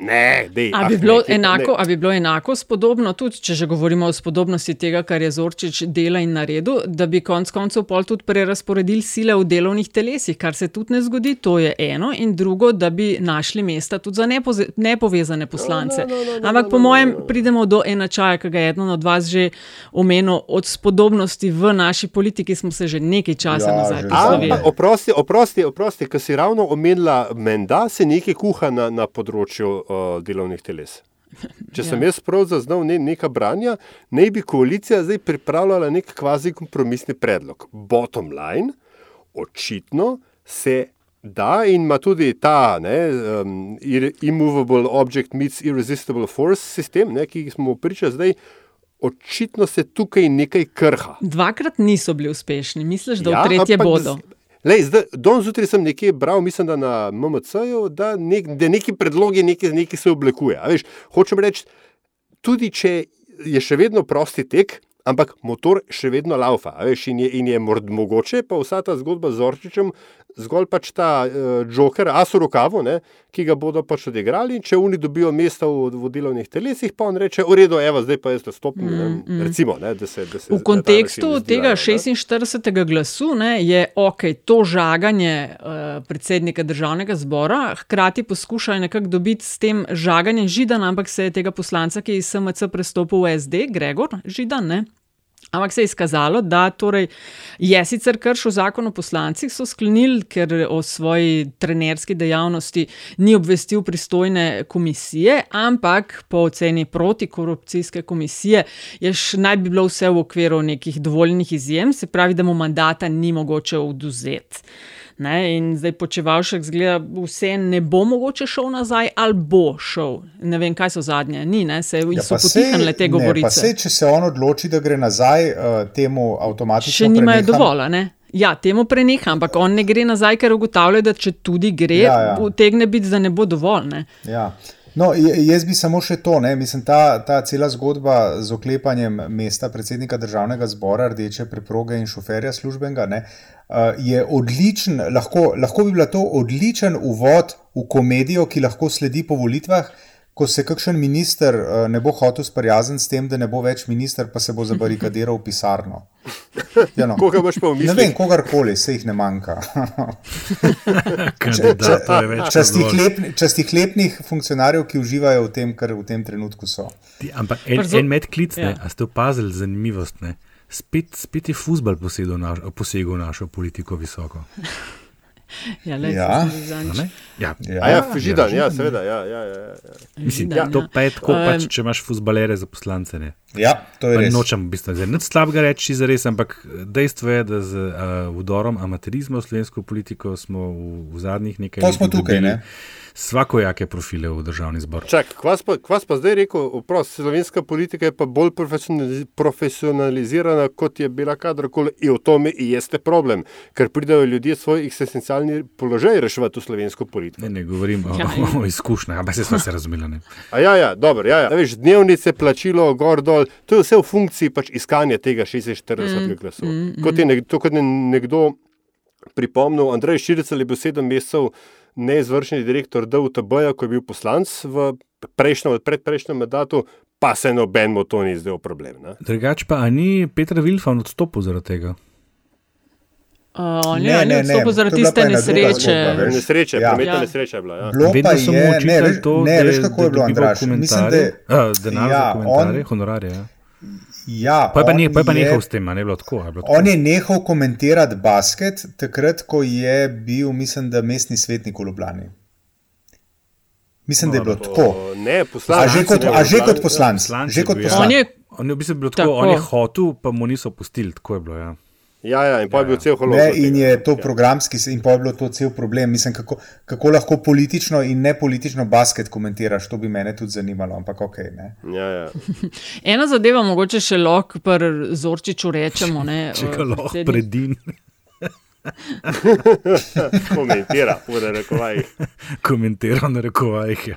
Ne, dej, a, bi ah, ne, enako, a bi bilo enako spodobno, tudi če že govorimo o spodobnosti tega, kar je Zorčič dela in naredil, da bi konec koncev pol tudi prerasporedili sile v delovnih telesih, kar se tudi ne zgodi, to je eno, in drugo, da bi našli mesta tudi za nepoze, nepovezane poslance. No, no, no, no, Ampak no, no, po mojem no, no. pridemo do enačaja, ki ga je eden od vas že omenil, od spodobnosti v naši politiki smo se že nekaj časa ja, nazaj poslovili. Oprosti, oprosti, oprosti, ker si ravno omenila, menda se nekaj kuha na, na področju uh, delovnih teles. [LAUGHS] Če sem ja. jaz prav zaznal ne, nekaj branja, naj bi koalicija zdaj pripravljala nek kvazi kompromisni predlog. Bottom line, očitno se da in ima tudi ta ne, um, immovable object meets irresistible force sistem, ne, ki smo priča zdaj. Očitno se tukaj nekaj krha. Dvakrat niso bili uspešni, misliš, da ja, v tretje bodo. Z, Lej, zdaj, don zjutraj sem nekje bral, mislim, da na MMC-ju, da, nek, da neki predlogi nekaj, nekaj se oblikuje. Veš, hočem reči, tudi če je še vedno prosti tek, ampak motor še vedno laufa. Veš, in, je, in je mogoče pa vsa ta zgodba z Orčičem zgolj pač ta uh, joker, asu rokavu, ne, ki ga bodo pač odigrali. Če oni dobijo mesta v, v delovnih telesih, pa on reče: V redu, evo, zdaj pa jaz to stopim. Mm, mm. Recimo, ne, da se, da se, v kontekstu tega 46. Ne? glasu ne, je ok, to žaganje uh, predsednika državnega zbora, hkrati poskušajo nekako dobiti s tem žaganjem židan, ampak se je tega poslanca, ki je iz SMC prestopil v SD, Gregor Židan. Ne, Ampak se je izkazalo, da torej je sicer kršil zakon o poslancih, so sklenili, ker o svoji trenerski dejavnosti ni obvestil pristojne komisije, ampak po oceni protikorupcijske komisije je naj bi bilo vse v okviru nekih dovoljnih izjem, se pravi, da mu mandata ni mogoče oduzeti. Ne, in zdaj počevalšek zgleda, vse ne bo mogoče šel nazaj, ali bo šel. Ne vem, kaj so zadnje, ni, ne, se ja, so potihnile te govorice. Se, če se on odloči, da gre nazaj, uh, temu avtomatično. Še nimajo dovolj, ne? Ja, temu preneha, ampak on ne gre nazaj, ker ugotavlja, da če tudi gre, ja, ja. utegne biti, da ne bo dovolj. Ne? Ja. No, jaz bi samo še to, ne? mislim, ta, ta cela zgodba z oklepanjem mesta predsednika državnega zbora, rdeče preproge in šoferja službenega, ne, uh, je odličen, lahko, lahko bi bila to odličen uvod v komedijo, ki lahko sledi po volitvah. Ko se kakšen minister uh, ne bo hotel sprijazniti s tem, da ne bo več minister, pa se bo zabarikadiral v pisarno. Ja, no. Koga boš pa umislil? Ne vem, kogarkoli, se jih ne manjka. [LAUGHS] Častih lepnih funkcionarjev, ki uživajo v tem, kar v tem trenutku so. Ampak en, en medklic, ja. a ste opazili zanimivost? Ne? spet, spet je futbol posegel v našo politiko visoko. [LAUGHS] Ja, le, Ja. Ja, Ja. A ja, Židan, ja, Židan. seveda. Ja, ja, ja, ja. Mislim, ja, to ja. pa je tako, pač, Em, če imaš futbalere za poslance. Ne. Ja, to je Pa res. Nočem v bistvu nič slabega reči za res, ampak dejstvo je, da z uh, udorom amaterizma v slovensko politiko smo v, v zadnjih nekaj To smo letih tukaj, dobili ne? Svakojake profile v državni zbor. Čak, kvas pa, kvas pa zdaj rekel, oprost, slovenska politika je pa bolj profesionaliz profesionalizirana, kot je bila kadarkoli. In v tom je jeste problem, ker pridajo ljudje svoj eksistencialni položaj reševati v slovensko politiko. Ne, ne govorim o, Ja, o, [LAUGHS] o izkušnjah, ampak se smo se razumeli. Ne. A ja, ja, dobro, ja, ja. A Veš, dnevnice, plačilo, gor dol, to je vse v funkciji pač iskanja tega 46 mm, glasov. Mm, kot je nekdo, kot je nekdo pripomnil, Andrej Širicel je bil sedem mesecev neizvršni direktor DUTB-ja, ko je bil poslanc v prejšnjem ali predprejšnjem mandatu, pa se nobenemu to ni zdel problem. Ne? Drugač pa, ni Petr Vilfan odstopil zaradi tega? Uh, on Ne, je ne, ne, ne, zaradi je tiste nesreče. zgodba, veš. Nesreča, Ja. prometna Ja. nesreča je bila. Ja. Bilo Vedno pa so mu je, ne, očitali veš, to, ne, da veš je- kako da je bilo, Andraš. Mislim, komentarje. da A, denar ja, za komentarje, on- honorarje. Ja. Ja, Pa je pa, on ne, pa je pa je- nehal s tem, a ne bilo tako. a je bilo tako? On je nehal komentirati basket takrat, ko je bil, mislim, da mestni svetnik v Ljubljani. Mislim, da je bilo tako. O, Ne, poslanec. A že kot, a že kot poslanec. poslanc. Poslanec Že kot ja. poslanc. On je, On je v bistvu bil tako, Tako. on je hotel, pa mu niso pustili, tako je bilo. Ja. Ja, ja, in pa je bil cel holog. Ne, in je to Ja. programski, in pa je bilo to cel problem. Mislim, kako, kako lahko politično in ne politično basket komentiraš, to bi mene tudi zanimalo, ampak ok. Ne. Ja, ja. [LAUGHS] ena zadeva, mogoče še lahko pri Zorčiču rečemo. Ne, Če ga eh, lahko predsednik- predim, [LAUGHS] Komentira, v narekovajih. komentiral na rekovajih. Ja.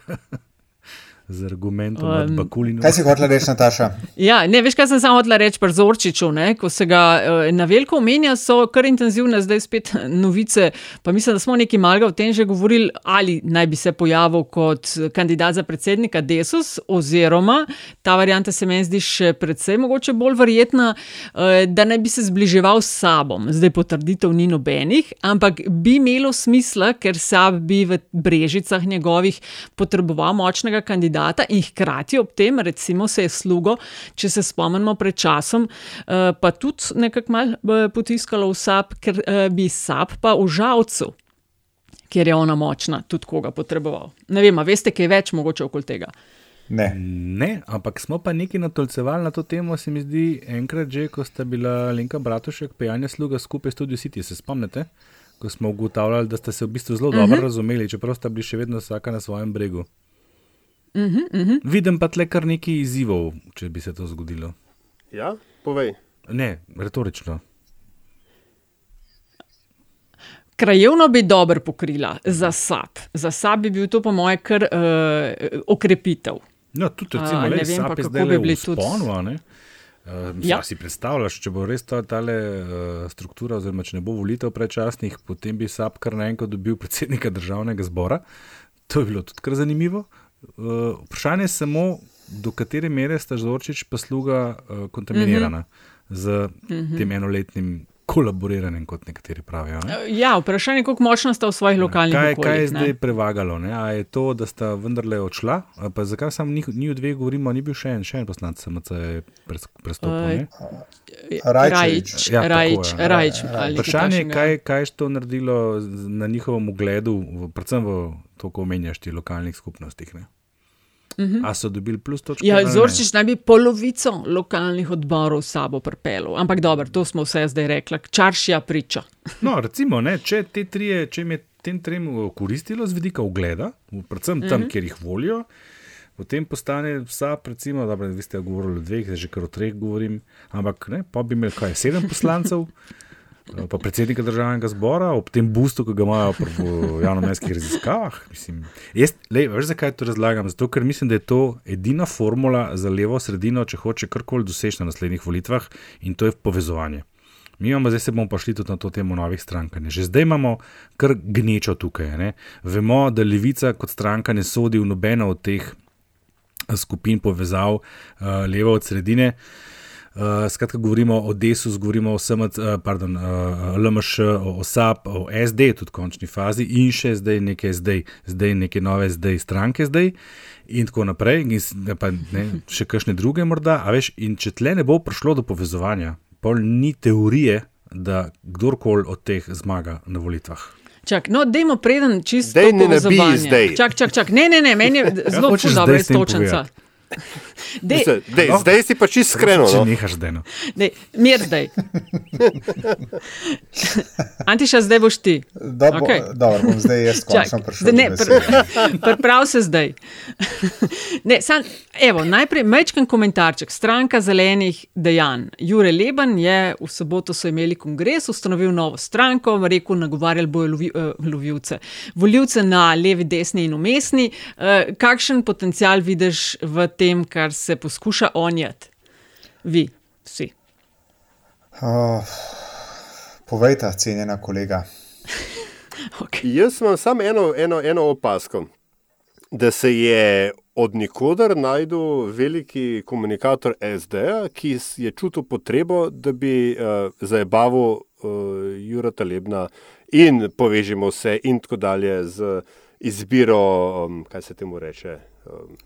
Z argumentom um, od Um, Bakulina. Kaj si hotela reči, Nataša? [LAUGHS] Ja, ne, veš, kaj sem samo hotela reči pri Zorčiču. Ne, ko se ga eh, na veliko omenja, so kar intenzivne zdaj spet novice. Pa mislim, da smo nekaj malega o tem že govorili, ali naj bi se pojavil kot kandidat za predsednika Desus, oziroma ta varianta se meni zdi še predvsej mogoče bolj verjetna, eh, da naj bi se zbliževal s sabom. Zdaj potrditev ni nobenih, ampak bi imelo smisla, ker sab bi v brežicah njegovih potreboval močnega kandidata in hkrati ob tem, recimo, se je slugo, če se spomnimo pred časom, eh, pa tudi nekako malo eh, potiskalo v sab, ker eh, bi sab pa v žalcu. Ker je ona močna, tudi koga potreboval. Ne vem, a veste, kaj je več mogoče okoli tega. Ne. Ne, ampak smo pa nekaj natolcevali na to temo, se mi zdi, enkrat že, ko sta bila Lenka Bratušek, pejanja sluga skupaj s Studio City, se spomnite? Ko smo ugotavljali, da sta se v bistvu zelo dobro uh -huh. razumeli, čeprav sta bili še vedno vsaka na svojem bregu. Uh -huh, uh -huh. Vidim pa tle kar nekaj izzivov, če bi se to zgodilo. Ja, povej. Ne, retorično. Krajevno bi dobro pokrila za sab. Za sab bi bil to, po mojem, kar uh, okrepitev. No, tudi recimo, ne le, vem sap pa, kako bi bili tudi- sponu, a ne? Uh, Ja. ja. Si predstavljaš, če bo res ta tale, uh, struktura, oziroma če ne bo volitev predčasnih, potem bi SAP kar naenkrat dobil predsednika državnega zbora. To je bilo tudi kar zanimivo. Uh, vprašanje je samo, do katere mere sta Žorčič pa sluga uh, kontaminirana mm -hmm. z Mhm. tem enoletnim kolaboriranjem, kot nekateri pravijo. Ne? Ja, vprašanje je, kako močna sta v svojih lokalnih Kaj, okoljih. kaj je ne. zdaj prevagalo? Ne? A je to, da sta vendarle odšla? Pa zakaj samo njih, dve govorimo, ni bil še en, še en poslanec SMC je pres- prestopil? Oj, ne? Rajčevič. Ja, Rajč, je. Rajč, ali Vprašanje je, kaj kaj, kaj je to naredilo na njihovem ugledu, predvsem v to, ko omenjaš ti lokalnih skupnostih. Ne? Mhm. A so dobili plus točke? Ja? Zorčič naj bi polovico lokalnih odborov s sabo pripeljal. Ampak dobro, to smo vse zdaj rekli. Čaršija priča. No, recimo, ne, če te trije, če jim je tem trem koristilo z vidika ugleda, v- predvsem tam, mm Mhm. -hmm. kjer jih volijo, potem postane vsa, recimo, da vi ste govorili o dveh, zdaj že kar o treh govorim, ampak ne, pa bi imeli kaj sedem poslancev. [LAUGHS] eh, Pa predsednika državnega zbora, ob tem boostu, ki ga imajo v javnomnenjskih raziskavah. Mislim, jaz, lej, veš, zakaj to razlagam? Zato, ker mislim, da je to edina formula za levo sredino, če hoče karkoli doseči na naslednjih volitvah, in to je povezovanje. Mi imamo, zdaj se bomo pa šli tudi na to temo novih strank. Že zdaj imamo kar gnečo tukaj. Ne. Vemo, da levica kot stranka ne sodi v nobeno od teh eh, skupin povezav, uh, levo od sredine. Uh, skratka, govorimo o DESU, govorimo o SMC, uh, pardon, uh, LMŠ, o, o SAP, o SD, tudi v končni fazi, in še zdaj neke zdaj, zdaj neke nove zdaj stranke zdaj, in tako naprej, in pa ne, še kakšne druge morda. A veš, in če tle ne bo prišlo do povezovanja, pol ni teorije, da kdorkoli od teh zmaga na volitvah. Čak, no, dajmo preden čisto Daj ne nabij povezovanje. zdaj. Čak, čak, čak. Ne, ne, ne, meni je [LAUGHS] zelo hočeš ful dobra zdaj s tem istočnica. povedati? [LAUGHS] Dej, Zdaj, dej, zdaj si pa čisto iskreno. Če No. nehaš zdaj. No. dej, mir zdaj. [LAUGHS] Antiša, zdaj boš ti. Dobro, okay. dobro bom zdaj jaz [LAUGHS] končno prišel. ne, besede. pr- Priprav se zdaj. ne, sam, evo, najprej mečken komentarček. Stranka zelenih dejanj. Jure Leben je v soboto so imeli kongres, ustanovil novo stranko, rekel, nagovarjali bojo lovi, uh, lovivce. Voljivce na levi, desni in umestni. Uh, kakšen potencial vidiš v tem, kar se poskuša onjati? Vi, vsi. Uh, povejte, cenjena kolega. [LAUGHS] Jaz imam samo eno, eno, eno opasko. Da se je od nikoder najdel veliki komunikator SD, ki je čutil potrebo, da bi uh, zabaval uh, Jurata Lebna in povežemo se in tako dalje z izbiro, um, kaj se temu reče.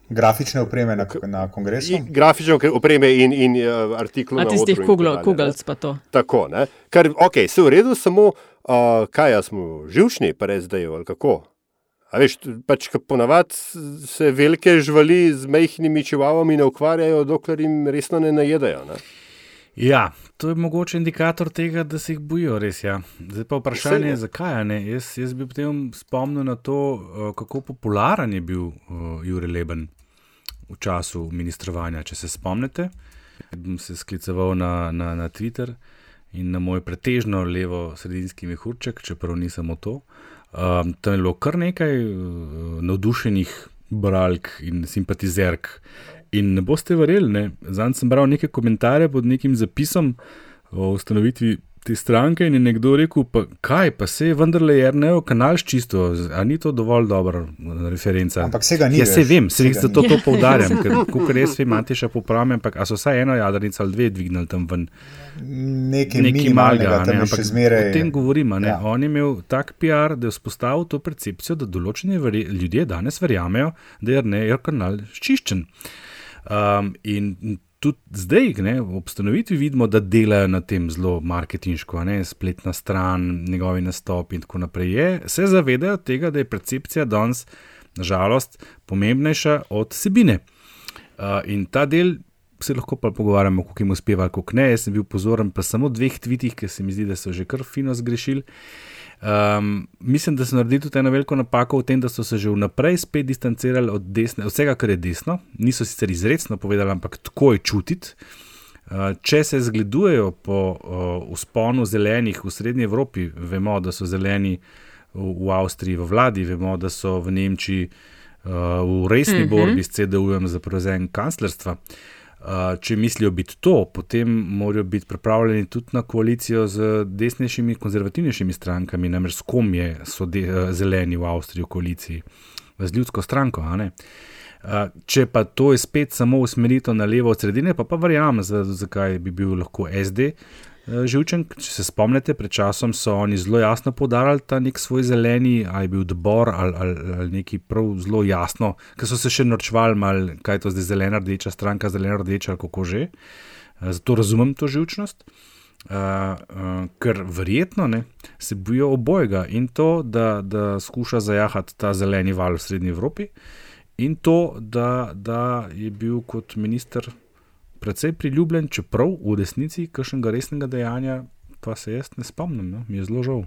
Grafične opreme na, na kongresu. in grafične opreme in, in uh, artiklov. A na tistih ne. kugelc pa to. Tako, ne? Kar, ok, se v redu, samo uh, kaj jaz smo živčni, pa res da je ali kako. A veš, pač ponavadi se velike živali z majhnimi čivavami ne ukvarjajo, dokler jim resno ne najedajo. Ne? Ja, to je mogoče indikator tega, da se jih bojijo, res. Ja. Zdaj pa vprašanje, ja. zakaj ne. Jaz, jaz bi potem spomnil na to, eh, kako popularen je bil uh, Jure Leben v času ministrovanja. Če se spomnite, bom se skliceval na, na, na Twitter in na moj pretežno levo-sredinski mehurček, čeprav ni samo to. Um, tam je bilo kar nekaj uh, navdušenih bralk in simpatizerk. In ne boste verjeli, ne? zanj sem bral nekaj komentarjev pod nekim zapisom o ustanovitvi te stranke in je nekdo rekel, pa kaj, pa se je vendarle Jrnejo kanal čisto, a ni to dovolj dobra referenca. Ampak sega ni, Ja, se veš, vem, se sega zato to poudarjam, ker kot res vem, imate še popravljam, ampak a so vsaj eno jadrnico ali dve dvignili tam ven. Nekaj Nekaj malega, ne, ampak zmeraj- o tem govorim. ne. Ja. On je imel tak PR, da je vzpostavil to percepcijo, da določeni verje- ljudje danes verjamejo, da je RNR kanal čiščen. Um, in tudi zdaj, ne, v obstanovitvi vidimo, da delajo na tem zelo marketinško, ne, spletna stran, njegovi nastopi in tako naprej. Je, se zavedajo tega, da je percepcija danes, nažalost, pomembnejša od sebine. Uh, in ta del se lahko pa pogovarjamo, kako jim uspeva, kako ne. Jaz sem bil pozoren pa samo dveh tvitih, ker se mi zdi, da so že kar fino zgrešili. Um, mislim, da so naredili tudi eno veliko napako v tem, da so se že vnaprej spet distancirali od, desne, od vsega, kar je desno. Niso sicer izrecno povedali, ampak tako je čutiti. Uh, če se zgledujejo po uh, usponu zelenih v Srednji Evropi, vemo, da so zeleni v, v Avstriji v vladi, vemo, da so v Nemčiji uh, v resni Mhm. borbi s CDU-jem za prevzem kanclerstva. Uh, če mislijo biti to, potem morajo biti pripravljeni tudi na koalicijo z desnejšimi, konzervativnejšimi strankami, namreč s kom je so de, uh, zeleni v Avstriji v koaliciji, z ljudsko stranko. Uh, če pa to je spet samo usmeritev na levo od sredine, pa pa verjamem, za- zakaj bi bil lahko SD uh, živčen. Če se spomnite, pred časom so oni zelo jasno podarili ta nek svoj zeleni, ali je bil odbor ali, ali, ali neki prav zelo jasno, ker so se še norčvali, mal, kaj je to zdaj zelena rdeča stranka, zelena rdeča ali kako že. Uh, zato razumem to živčnost. Uh, uh, ker verjetno ne, se bojijo obojega in to, da, da skuša zajahati ta zeleni val v Srednji Evropi, in to, da, da je bil kot minister precej priljubljen, čeprav v resnici kakšnega resnega dejanja, pa se jaz ne spomnim, no? mi je zelo žal.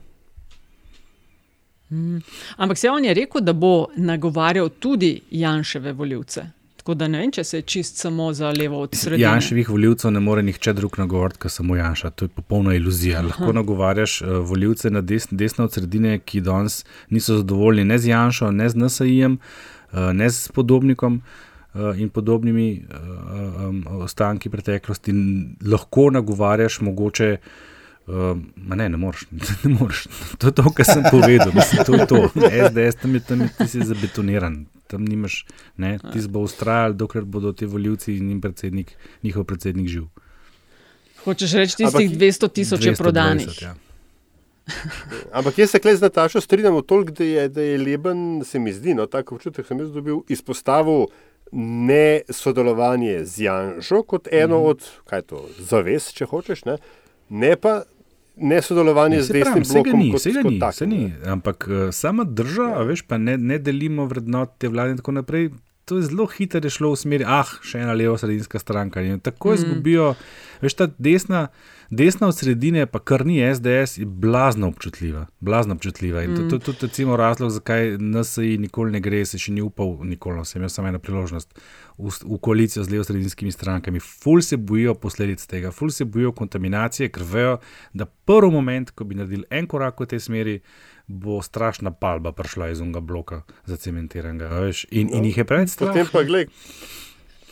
Mm. Ampak se on je rekel, da bo nagovarjal tudi Janševe voljivce. Tako da ne vem, če se je čist samo za levo od sredine. Janševih voljivcev ne more nihče drug nagovoriti, kot samo Janša. To je popolna iluzija. Aha. Lahko nagovarjaš uh, voljivce na des, desno od sredine, ki danes niso zadovoljni ne z Janšo, ne z NSA-jem, uh, ne s podobnikom. uh, In podobnimi um, ostanki preteklosti, lahko nagovarjaš, mogoče, uh, ma ne, ne moreš, [LAUGHS] ne moreš. To je to, kar sem povedal, mislim, to je to. SDS tam je tam, je- ti si zabetoniran, tam nimaš, ne, ti bo ustrajal, dokler bodo ti voljivci in njim predsednik, njihov predsednik živ. Hočeš reči, tistih 200 tisoč je 220, prodanih. ja. Ampak jaz se klej z Natašo strinjam toliko, da je, da je Leben, se mi zdi, no, tako občutek sem jaz dobil, izpostavil ne sodelovanje z Janšo kot eno Mhm. od, kaj je to, zavez, če hočeš, ne, ne pa nesodelovanje z desnim blokom. Ni, kot, kot ni, tak, ni. Ampak uh, sama država, ja. veš, pa ne, ne delimo vrednot te vlade in tako naprej. To je zelo hitro šlo v smeri, ah, še ena levo-sredinska stranka. In tako mm. izgubijo, veš, ta desna. Desna od sredine, pa kar ni SDS, je blazno občutljiva. Blazno občutljiva. In mm. to je tudi recimo, razlog, zakaj NSI nikoli ne gre, se še ni upal, nikoli, no, sem imel samo eno priložnost v, v koalicijo z levo-sredinskimi strankami. Ful se bojijo posledic tega, ful se bojijo kontaminacije, ker vejo, da prvi moment, ko bi naredili en korak v tej smeri, bo strašna palba prišla iz unga bloka zacementiranega. In, in jih je preveč strah. Potem pa gledaj.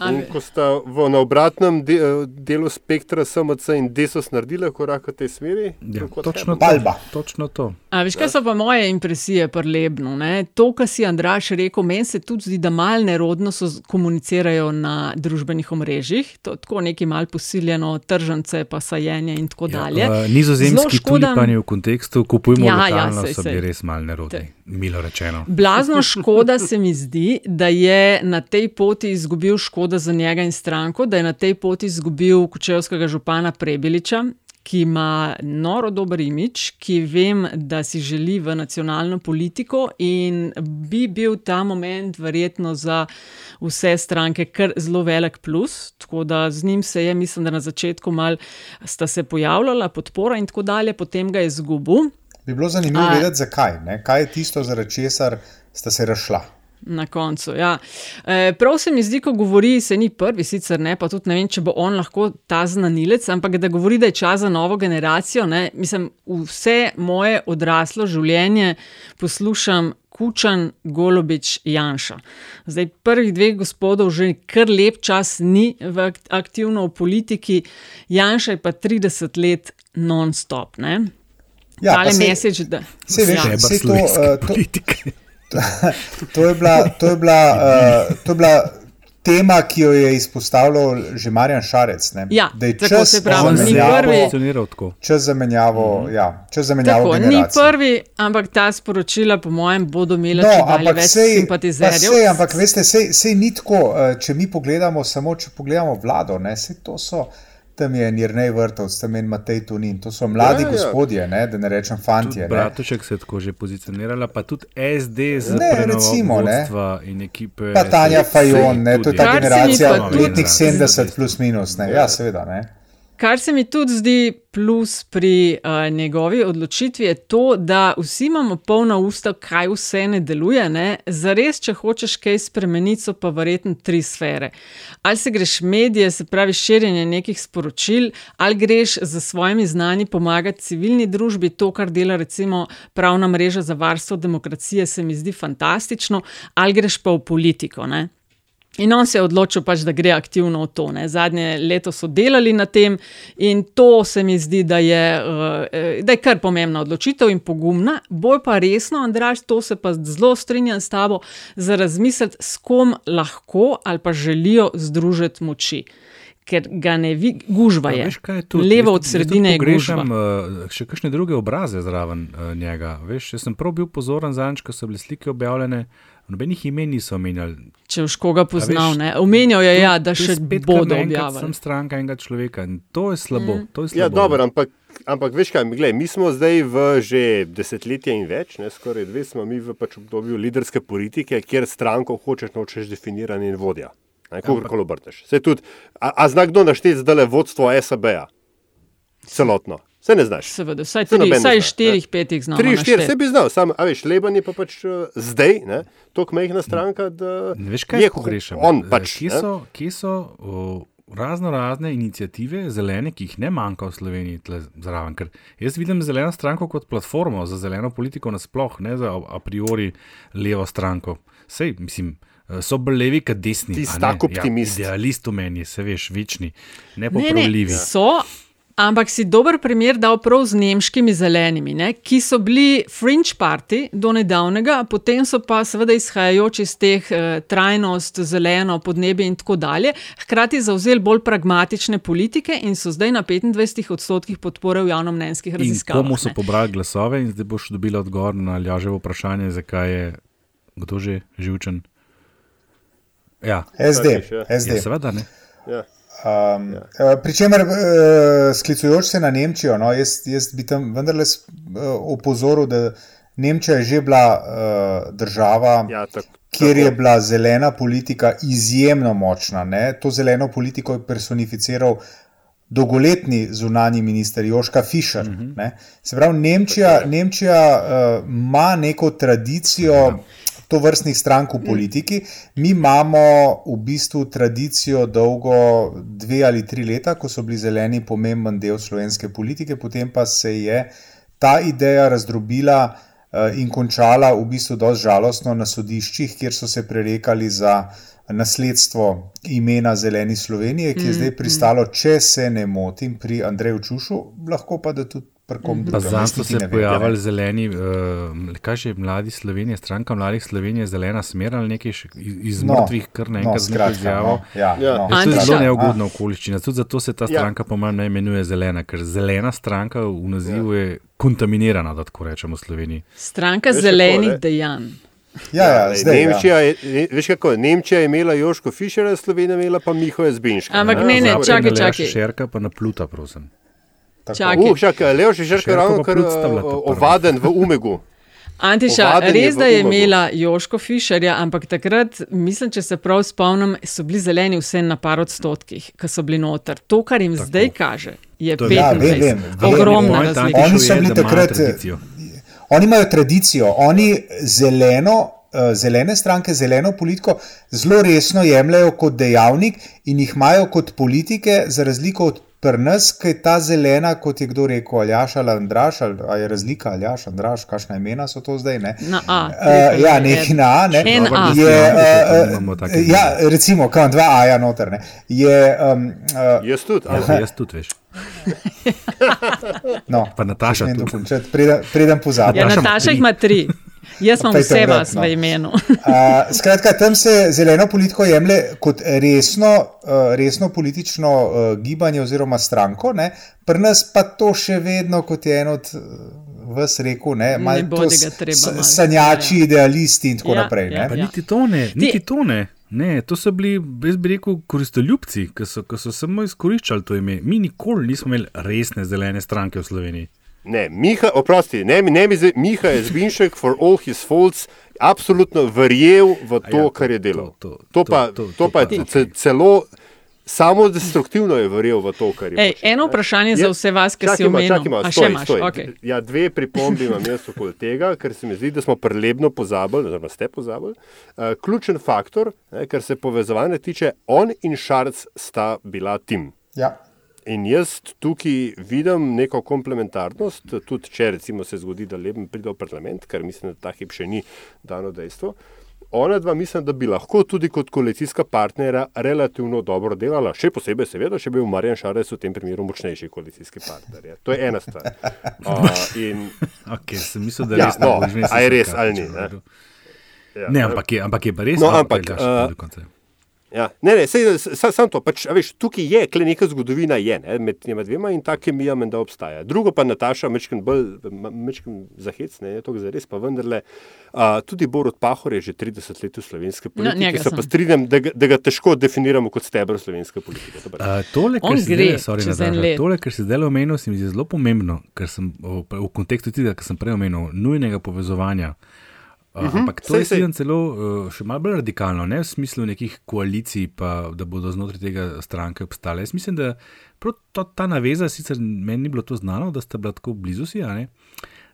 In ko sta v, na obratnem de, delu spektra SMC in desos naredili korak v tej smeri, ja, točno, to, točno to. A, veš, kaj so pa moje impresije prelebno? Ne? To, kar si Andraš rekel, meni se tudi zdi, da mal nerodno so komunicirajo na družbenih omrežjih, to, tako neki mal posiljeno, tržance, pa sajenje in tako ja, dalje. Uh, nizozemski tulipani v kontekstu, kupujemo ja, ja lokalno, ja, so bili res mal nerodni, te. Milo rečeno. Blazno [LAUGHS] škoda se mi zdi, da je na tej poti izgubil škoda za njega in stranko, da je na tej poti izgubil kočevskega župana Prebeliča, ki ima noro dober imič, ki vem, da si želi v nacionalno politiko in bi bil ta moment verjetno za vse stranke kar zelo velik plus. Tako da z njim se je, mislim, da na začetku mal sta se pojavljala podpora in tako dalje, potem ga je izgubil. Bi bilo zanimivo vedeti, zakaj. Ne? Kaj je tisto, zaradi česar sta se rašla? Na koncu. Ja. E, prav se mi zdi, ko govori, se ni prvi, sicer ne, pa tudi ne vem, če bo on lahko ta znanilec, ampak da govori, da je čas za novo generacijo. Ne, mislim, vse moje odraslo življenje poslušam Kučan, Golobič, Janša. Zdaj, prvih dveh gospodov že kar lep čas ni v aktivno v politiki, Janša je pa 30 let non-stop. Ja, Ali mesec, da se veš, da je to uh, politika. [LAUGHS] to, je bila, to, je bila, uh, to je bila tema, ki jo je izpostavljal že Marjan Šarec. Ja, da je čas za menjavo. Čas za menjavo. Mm. Ja, čas za menjavo tako, ni prvi, ampak ta sporočila, po mojem, bodo imela no, več sej, simpatizerjev. Sej, ampak veste, sej, sej ni tako, eh, če mi pogledamo samo, če pogledamo vlado, ne, sej to so tam je Nirnej Vrtovc, tam je Matej Tunin, to so mladi ja, ja. gospodje, ne, da ne rečem fantje. Bratušek se je tako že pozicionirala, pa tudi SD z vodstva in ekipe. Pa Tanja Fajon, ne, to je ta generacija letnih 70 plus minus, ne, ja, seveda, ne. Kar se mi tudi zdi plus pri uh, njegovi odločitvi, je to, da vsi imamo polna usta, kaj vse ne deluje. Ne? Zares, če hočeš kaj spremeniti, so pa verjetno tri sfere. Ali se greš medije, se pravi širjenje nekih sporočil, ali greš za svojimi znani pomagati civilni družbi, to, kar dela recimo pravna mreža za varstvo demokracije, se mi zdi fantastično, ali greš pa v politiko. Ne? In on se je odločil, pač, da gre aktivno v to. Ne. Zadnje leto so delali na tem, in to se mi zdi, da je, uh, da je kar pomembna odločitev in pogumna. Bolj pa resno, Andraš, to se pa zelo strinjam s tabo, za razmisliti, s kom lahko ali pa želijo združiti moči. Ker ga ne vidi, gužva je. Veš, je Levo od sredine je gužva. Uh, še kakšne druge obraze zraven uh, njega. Veš, jaz sem prav bil pozoren zadnjič, ko so bile slike objavljene. Nobenih imen niso omenjali. Če už koga poznal, ne. Omenjal je, ja, da še bodo objavili. Sem stranka enega človeka in to je slabo. Mm. To je ja, slabo. Ja, dobro, ampak, ampak veš kaj, gled, mi smo zdaj v že desetletje in več, ne, skoraj dve smo mi v pač obdobju liderske politike, kjer stranko hočeš, nočeš definirati in vodja. Kogarkoli obrteš. A, a znak kdo našteti zdaj le vodstvo SAB-a? Celotno. Se ne znaš. Seveda, vsaj tri, vsaj štirih, petih znamo. Tri, štiri, se bi znal, sam, a veš, Leban je pa pač uh, zdaj, ne, tako majhna stranka, da ne veš, kaj je pogrešam. On pač. Kje so, kje so uh, razno razne inicijative zelene, ki jih ne manjka v Sloveniji zraven? Ker jaz vidim zeleno stranko kot platformo za zeleno politiko nasploh, ne za a priori levo stranko. Sej, mislim. So bolj levi, kot desni. Ti si tako optimist. Ja, idealist v meni, se veš, večni, nepopravljivi. Ne, ne, so, Ampak si dober primer dal prav z nemškimi zelenimi, ne, ki so bili fringe party do nedavnega, potem so pa seveda izhajajoči iz teh eh, trajnost, zeleno, podnebje in tako dalje, hkrati zauzeli bolj pragmatične politike in so zdaj na 25 odstotkih podpore v javnomnenjskih raziskavah. Komu so pobrali glasove in zdaj boš dobila odgovor na ljaževo vprašanje, zakaj je kdo že živčen? Ja, SD. SD. Ja, seveda ne. Ja. Um, ja. Pričemer, uh, sklicujoč se na Nemčijo, no, jaz, jaz bi tam vendarle uh, opozoril, da Nemčija je že bila uh, država, ja, tak, kjer tako. je bila zelena politika izjemno močna. Ne? To zeleno politiko je personificiral dolgoletni zunani minister Joška Fischer. Uh Mhm. -huh. Se pravi, Nemčija, Nemčija ima uh, neko tradicijo. Ja to vrstnih strank v politiki. Mi imamo v bistvu tradicijo dolgo dve ali tri leta, ko so bili zeleni pomemben del slovenske politike, potem pa se je ta ideja razdrobila in končala v bistvu dosti žalostno na sodiščih, kjer so se prerekali za nasledstvo imena Zeleni Slovenije, ki je zdaj pristalo, če se ne motim, pri Andreju Čušu, lahko pa da tudi Zdaj so se pojavili zeleni, uh, kaj že mladi Slovenije, stranka mladih Slovenije, zelena smer ali nekaj iz, iz no, mrtvih, kar naenkrat no, nekaj izjavo. No, ja, ja. no. To je zelo neugodna okoliščina. Tudi zato se ta stranka, ja. po mojem, ne imenuje zelena, ker zelena stranka v nazivu ja. je kontaminirana, da tako rečemo v Sloveniji. Stranka Veš zelenih kako, dejanj. Ja, ja, zdaj, Nemčija, je, ne, veš kako, Nemčija je imela Joško Fišera, Slovenija je imela pa Miho Jazbinška. Ampak ne, ne, čakaj, čakaj. Šerka pa na pluta, prosim. Uh, čakaj, Leoš je že ravno kar ovaden v umegu. Antiša, res da je imela Joško Fišerja, ampak takrat, mislim, če se prav spomnim, so bili zeleni vse na par odstotkih, ki so bili noter. To, kar jim Tako. zdaj kaže, je 25. Ja, vem, vem, ogromna razlika. Oni so bili takrat, oni imajo tradicijo, oni zeleno. Zelene stranke, zeleno politiko zelo resno jemljajo kot dejavnik in jih imajo kot politike, za razliko od Pri nas, ki je ta zelena, kot je kdo rekel, Aljaš ali Andraš, ali je razlika Aljaš, Andraš, kakšna imena so to zdaj? Ne? Na A. Uh, ja, neki na A. Ne? A. Je, uh, uh, ja, recimo, kam dva A, ja, noter. Ne? Je, um, uh, jaz tudi, ali jaz tudi, veš. [LAUGHS] no, pa Nataša. Preden, preden pozabim. Ja, Nataša jih ima tri. Jaz sem vse vas v imenu. [LAUGHS] uh, skratka, tam se zeleno politiko jemlje kot resno, uh, resno politično uh, gibanje oziroma stranko, ne? pri nas pa to še vedno kot je eno od. Vas rekel, ne, ne ga treba. Sanjači, idealisti in tako ja, naprej. Ja, ja. Niti to ne, niti to ne. Ne, to so bili, jaz bi rekel, koristoljubci, ki so, ki so samo izkoriščali to ime. Mi nikoli nismo imeli resne zelene stranke v Sloveniji. Ne, Miha, oprosti, ne, ne, Miha je zbinšek for all his faults, absolutno verjel v to, ja, to kar je delal. To, to, to pa, to, to, to pa to pa celo samo destruktivno je verjel v to, kar je. Ej, eno vprašanje je, za vse vas, ki si omenili. Okay. Ja, dve pripombi imam jaz okoli tega, ker se mi zdi, da smo prelebno pozabili, oziroma ste pozabili. Uh, ključen faktor, ne, kar se povezovanja tiče, on in Šarc sta bila tim. Ja. In jaz tukaj vidim neko komplementarnost, tudi če recimo se zgodi, da Leben pride v parlament, kar mislim, da ta hip še ni dano dejstvo. Ona dva mislim, da bi lahko tudi kot koalicijska partnera relativno dobro delala, še posebej seveda, če bi bil Marjan Šares v tem primeru močnejši koalicijski partner. Je. To je ena stvar. [LAUGHS] Uh, in... okay, sem mislil, da ja, res, no, je res ali ni. Ne, ja, ne ampak, je, ampak je pa res. No, ampak, uh, Ja, ne, ne, sej, sam, sam to. Pač, veš, tukaj je kle neka zgodovina, je, ne, med njima dvema in ta kemija menda obstaja. Drugo pa Nataša, mečkim bolj, mečkim zahec, ne, je to za res, pa vendarle. Uh, tudi Borod Pahor je že 30 let v slovenski politiki, no, se pa strinjam, da, da ga težko definiramo kot stebr slovenske politike. Uh, tole, kar si zdaj, sorry, Nataša, tole, kar si zdaj omenil, se mi zdi zelo pomembno, ker sem v, v kontekstu tega, kar sem prej omenil, nujnega povezovanja. Uh, uh -huh. Ampak to sej, je celo uh, še malo bolj radikalno, ne v smislu nekih koalicij, pa da bodo znotraj tega stranke obstale. Jaz mislim, da to, ta naveza, sicer meni ni bilo to znano, da sta bila tako blizu si.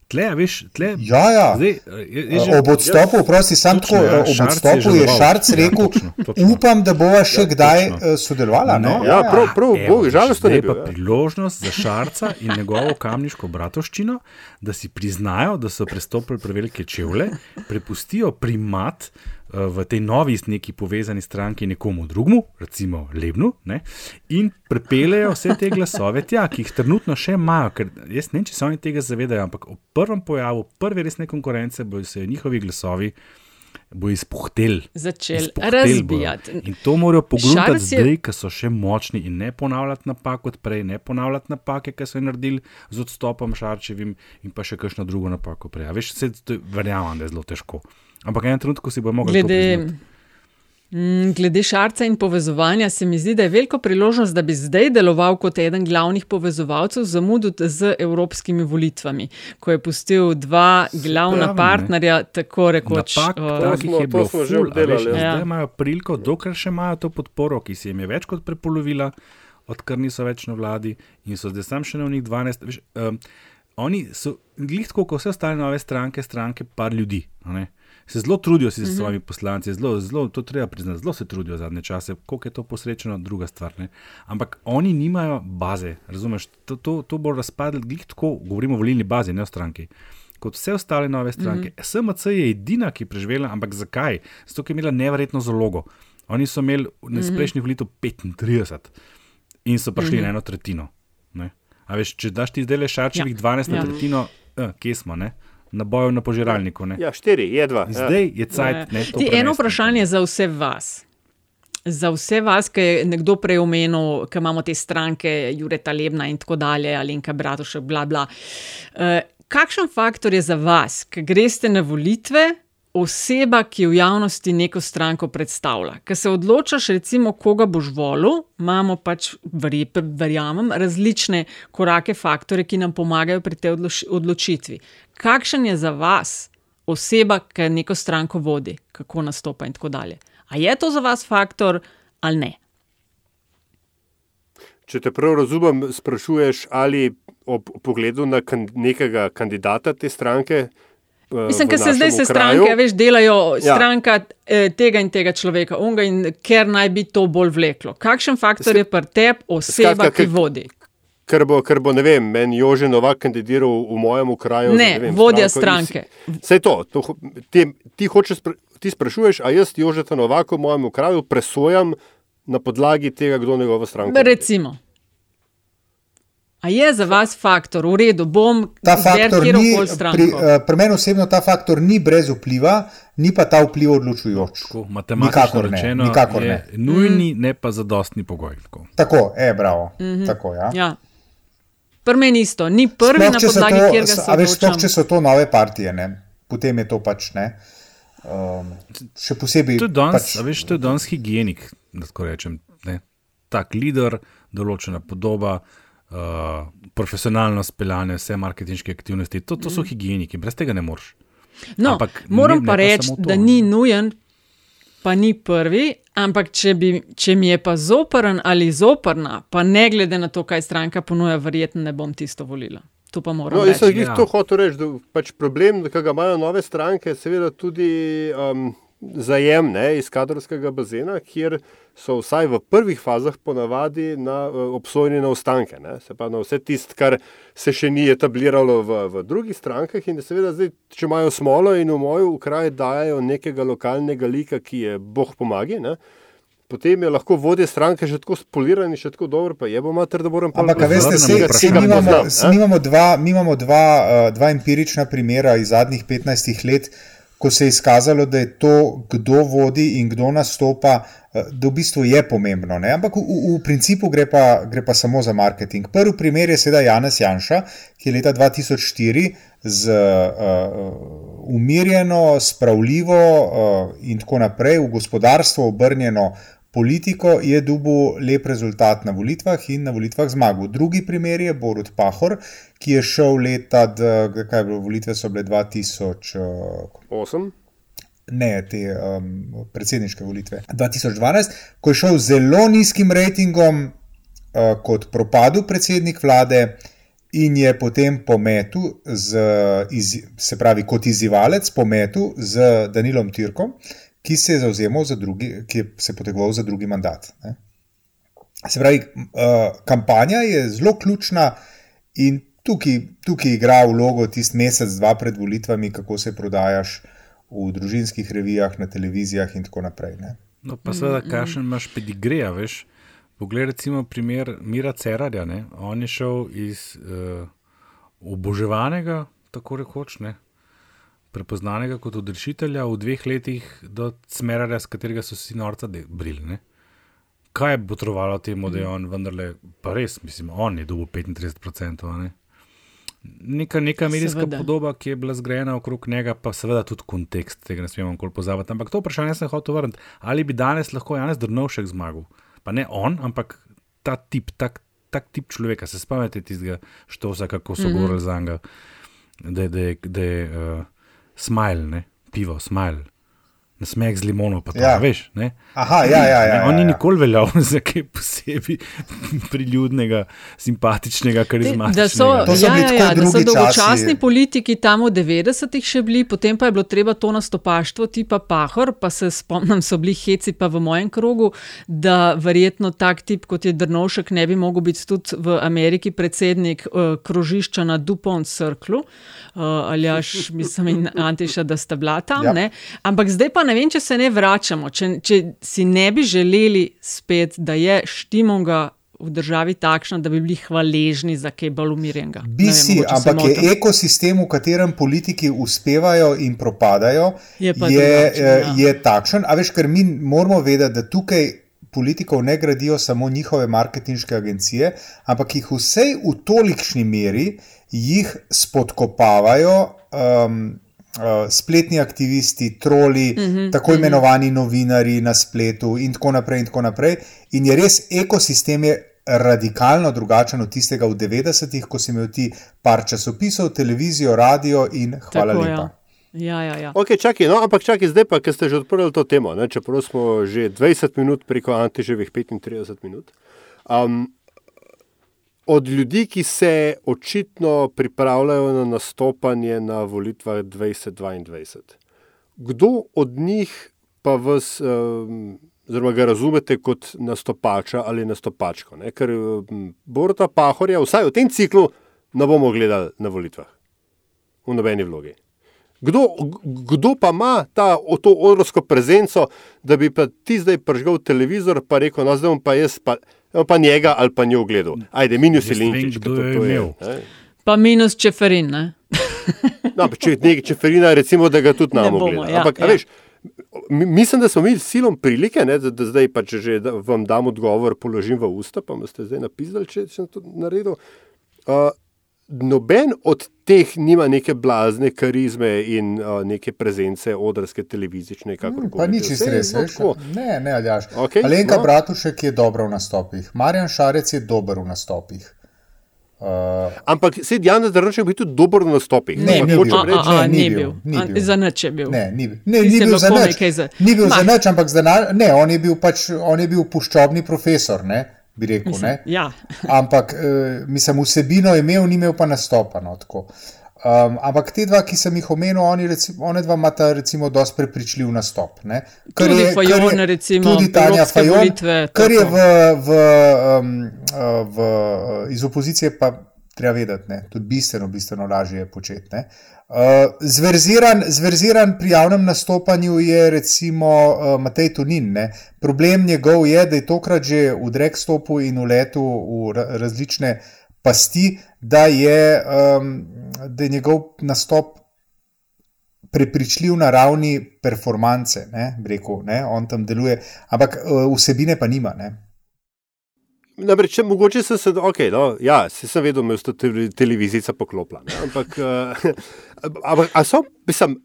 Tle, veš, tle, ja, ja. Zdaj, je, je že, ob odstopu, jaz, prosti, sam tako, ja, ob odstopu je Šarc rekel, ja, točno, točno. upam, da bova še ja, kdaj točno. sodelovala. No, ja, ja, prav, prav, Evo, žalostno je. Je pa priložnost za Šarca in njegovo kamniško bratovščino, da si priznajo, da so prestopili prevelike čevlje, prepustijo primat v tej novi neki povezani stranki nekomu drugemu, recimo Lebnu, ne, in prepelejo vse te glasove tja, ki jih trenutno še imajo. Ker jaz ne vem, če se oni tega zavedajo, ampak ob prvem pojavu, prve resne konkurence, bojo se njihovi glasovi. Bo izpuhtel, začel razbijati. In to morajo pogledati je... zdaj, ki so še močni in ne ponavljati napak kot prej, ne ponavljati napake, ki so jih naredili z odstopom Šarčevim in pa še kakšno drugo napako prej. Veš, se verjamem, da je zelo težko. Ampak en trenutek si bo mogel. Glede, Mm, glede šarca in povezovanja, se mi zdi, da je velika priložnost, da bi zdaj deloval kot eden glavnih povezovalcev zamudu z evropskimi volitvami, ko je pustil dva glavna Pravim, ne. partnerja, tako rekoč. Napak, uh, takih je bilo že ful, a obdelali, veš, ja. Zdaj imajo priliko, dokler še imajo to podporo, ki se jim je več kot prepolovila, odkar niso več na vladi in so zdaj sam še na njih 12. Veš, um, oni so, glih tako kot vse ostale nove stranke, stranke par ljudi. ne. Se zelo trudijo s Mhm. svojimi poslanci, zelo, zelo, to treba priznati, zelo se trudijo zadnje čase, koliko je to posrečeno, druga stvar. Ne? Ampak oni nimajo baze, razumeš, to, to, to bo razpadlo, glih tako, govorimo o volilni bazi, ne o stranki. Kot vse ostale nove stranke. Mm -hmm. SMC je edina, ki je preživela, ampak zakaj? Zato, ker je imela neverjetno zalogo. Oni so imeli na Mhm. prejšnjih volitev 35 in so prišli mm Mhm. -hmm. na eno tretjino. Ne? A veš, če daš ti zdaj le šarčevih Ja. ja. 12 na Ja. tretjino, eh, kje smo, ne? Na boju na požiralniku. Ne? Ja, štiri, jedva. Zdaj je cajt. Ja. ne, to Ti, eno vprašanje za vse vas. Za vse vas, ki je nekdo prej omenil, ki imamo te stranke, Jureta Lebna in tako dalje, Alenka Bratušek, bla bla. Uh, kakšen faktor je za vas, ki greste na volitve, oseba, ki v javnosti neko stranko predstavlja? Ker se odločaš, recimo, koga boš volil, imamo pač, verjamem, različne korake, faktore, ki nam pomagajo pri tej odloči- odločitvi. Kakšen je za vas oseba, ki neko stranko vodi, kako nastopa in tako dalje? A je to za vas faktor ali ne? Če te prav razumem, sprašuješ, ali ob pogledu na kan nekega kandidata te stranke. eh, Mislim, ker se zdaj se stranke, veš, delajo Ja. stranka eh, tega in tega človeka, unga in ker naj bi to bolj vleklo. Kakšen faktor je pri tebi oseba, Skratka, ki vodi? Ker bo, ker bo, ne vem, meni Jože Novak kandidiral v mojem kraju. Ne, vodja stranke. Vse to, to ti, ti, hočeš, ti sprašuješ, a jaz Jožeta Novaka v mojem kraju presojam na podlagi tega, kdo njegova stranka. Recimo. A je za vas faktor, v redu, bom Ta faktor ni, pri, eh, pri meni osebno ta faktor ni brez vpliva, ni pa ta vpliv odločujoč. Matematično Nikakor ne, rečeno, nikakor je ne. nujni, ne pa zadostni pogoj. Tako. Tako, e, bravo. Mhm. Tako, ja. Ja. Pri meni isto, ni prvi Sploh, na podlagi, to- kjer ga se a veš, sploh, če so to nove partije, ne? potem je to pač ne. Um, še posebej. To je danes, pač, pač, veš, to je danes higienik, da tako rečem. Ne? Tak lider, določena podoba, uh, profesionalno speljane, vse marketinške aktivnosti. To, to so Mhm. higieniki, brez tega ne moreš. No, Ampak moram ne- pa reči, da ne. ni nujen, pa ni prvi, ampak če, bi, če mi je pa zoprn ali zoprna, pa ne glede na to, kaj stranka ponuja, verjetno ne bom tisto volila. To pa moram No, jaz sem reči. jih to hotel reči, da pač problem, ki ga imajo nove stranke, je seveda tudi um, zajem ne, iz kadrovskega bazena, kjer so vsaj v prvih fazah ponavadi na, uh, obsojeni na ostanke. Ne, se pa na vse tisto, kar se še ni etabliralo v, v drugih strankah. In da seveda zdaj, če imajo smolo in v moj kraj dajo nekega lokalnega lika, ki je boh pomagi. Ne, Potem je lahko vodje stranke že tako spoliran in še tako dobro, pa je bo mater, da moram pa Ampak, veste, se, se mi, imamo, se, mi imamo dva, mi imamo dva, uh, dva empirična primera iz zadnjih 15 let, ko se je izkazalo, da je to, kdo vodi in kdo nastopa, uh, da v bistvu je pomembno. Ne? Ampak v, v, principu gre pa, gre pa samo za marketing. Prvi primer je sedaj Janez Janša, ki je leta 2004 z uh, umirjeno, spravljivo uh, in tako naprej v gospodarstvo obrnjeno politiko je dobil lep rezultat na volitvah in na volitvah zmagal. Drugi primer je Borut Pahor, ki je šel leta, kaj je bilo, volitve so bile 2008. Ne, te um, predsedniške volitve. 2012, ko je šel z zelo nizkim rejtingom, uh, kot propadel predsednik vlade, in je potem pometu, z, iz, se pravi, kot izzivalec, pometu z Danilom Tirkom, ki se je zauzemal za drugi, ki je se potegoval za drugi mandat. Ne. Se pravi, uh, kampanja je zelo ključna in tukaj, tukaj igra vlogo tisti mesec, dva pred volitvami, kako se prodajaš v družinskih revijah, na televizijah in tako naprej. Ne. No, pa seveda, kakšen imaš pedigreja, veš. Poglej, recimo, primer Mira Cerarja. Ne? On je šel iz uh, oboževanega, tako rekoč, ne? Prepoznanega kot odrešitelja v dveh letih do Smerarja, s katerega so si norca brili. Ne? Kaj je potrovalo temu, da je on vendarle, pa res, mislim, on je dobil 35%. a Ne? Neka, neka medijska Seveda. podoba, ki je bila zgrajena okrog njega, pa seveda tudi kontekst tega ne smemo nikoli pozabiti. Ampak to vprašanje sem hotel vrniti. Ali bi danes lahko Janez Drnovšek zmagal? Pa ne on, ampak ta tip, tak, tak tip človeka. Se spomnite tistega štosa, kako so mm. -hmm. govorili za njega, da da da je uh, smile, ne? pivo, smile. Na smeh z limono, pa to Ja. ja. veš. Ne? Aha, ja, ja, ja, Ne, on ni ja, ja. nikoli veljal [LAUGHS] za kaj posebej [LAUGHS] priljudnega, simpatičnega, karizmatičnega. Da so, To so ja, ja, ja, da so dolgočasni časi. politiki tam v 90-ih še bili, potem pa je bilo treba to nastopaštvo tipa Pahor, pa se spomnim, so bili heci pa v mojem krogu, da verjetno tak tip kot je Drnovšek ne bi mogel biti tudi v Ameriki predsednik uh, krožišča na Dupont Circlu, uh, ali až mislim in Antiša, da sta bila tam. Ja. Ne? Ampak zdaj pa ne vem, če se ne vračamo, če, če si ne bi želeli spet, da je štimonga v državi takšna, da bi bili hvaležni za kaj bolj umirjenega. Bi vem, si, ampak je ekosistem, v katerem politiki uspevajo in propadajo, Je je, drugačen, eh, ja. je takšen. A veš, ker mi moramo vedeti, da tukaj politikov ne gradijo samo njihove marketinške agencije, ampak jih vsej v tolikšni meri jih spodkopavajo. Um, Uh, spletni aktivisti, troli, mm Mhm, -hmm, tako imenovani mm -hmm. novinari na spletu, in tako naprej. In, tako naprej. in je res ekosistem je radikalno drugačen od tistega v 90-ih, ko si imel ti par časopisov, televizijo, radio in hvala Tako, lepa. Ja, ja, ja. Ok, čakaj, no, ampak čakaj, zdaj pa, ker ste že odprli to temo, ne, čeprav smo že 20 minut preko Antiževih 35 minut. Um, od ljudi, ki se očitno pripravljajo na nastopanje na volitvah 2022, kdo od njih pa vas, um, oziroma ga razumete kot nastopača ali nastopačko? Ne? Ker um, Borota Pahorja, vsaj v tem ciklu, ne bomo gledali na volitvah, v nobeni vlogi. Kdo, kdo pa ima ta, to odrsko prezenco, da bi pa ti zdaj pržgal televizor in rekel, no zdaj bom pa jaz pa, pa njega ali pa njo gledal. Ajde, minus je Jaz vem, linčič, kdo jo je imel. Pa minus čeferin. Ne? [LAUGHS] No, pa če je nekaj čeferina, recimo, da ga tudi Ne namo bomo, gleda. ja, Ampak, ja. a veš, mi- mislim, da smo mi silom prilike, ne, da, da zdaj pa če že da vam dam odgovor, položim v usta, pa me ste zdaj napisali, če sem to naredil. Uh, noben od teh nima neke blazne karizme in uh, neke prezence odrske televizične, kako Hmm, Pa ni čisto res, veš. Ne, ne, aljaš. Okej, Alenka no. Bratušek je dobra v nastopih, Marjan Šarec je dober v nastopih. Uh, Ampak se Jan Zdravček bi tudi dober na nastopih. Ne, hočem bil. reči- A, a, ni ni bil, bil. ni bil. Za nič je bil. Ne, ni, bil- ne, ni bil za nič. za- Ni bil Ma. za nič, ampak za na, ne, on je bil pač, on je bil puščobni profesor, ne, bi rekel. Mislim, Ne? ja. Ampak, eh, mislim, vsebino je imel, ni imel pa nastopa. No, tako. um, ampak te dva, ki sem jih omenil, oni, recimo, one dva imata recimo dosti prepričljiv nastop. Ne? Kar Tudi je- kar je- Fajon, recimo, tudi Tanja Fajon, volitve, kar je v, v, um, uh, v, uh, iz opozicije pa treba vedeti, ne? tudi bistveno, bistveno lažje je početi. ne. Uh, zverziran, zverziran pri javnem nastopanju je recimo uh, Matej Tunin. Ne? Problem njegov je, da je tokrat že v drek stopu in v letu v ra- različne pasti, da je, um, da je njegov nastop prepričljiv na ravni performance, ne, bi rekel, ne, on tam deluje, ampak uh, vsebine pa nima. Ne. Namreč, če mogoče sem se, okay, no, ja, se sem vedel, da je te, televizica poklopila. Ne? Ampak, [LAUGHS] uh, a so, mislim,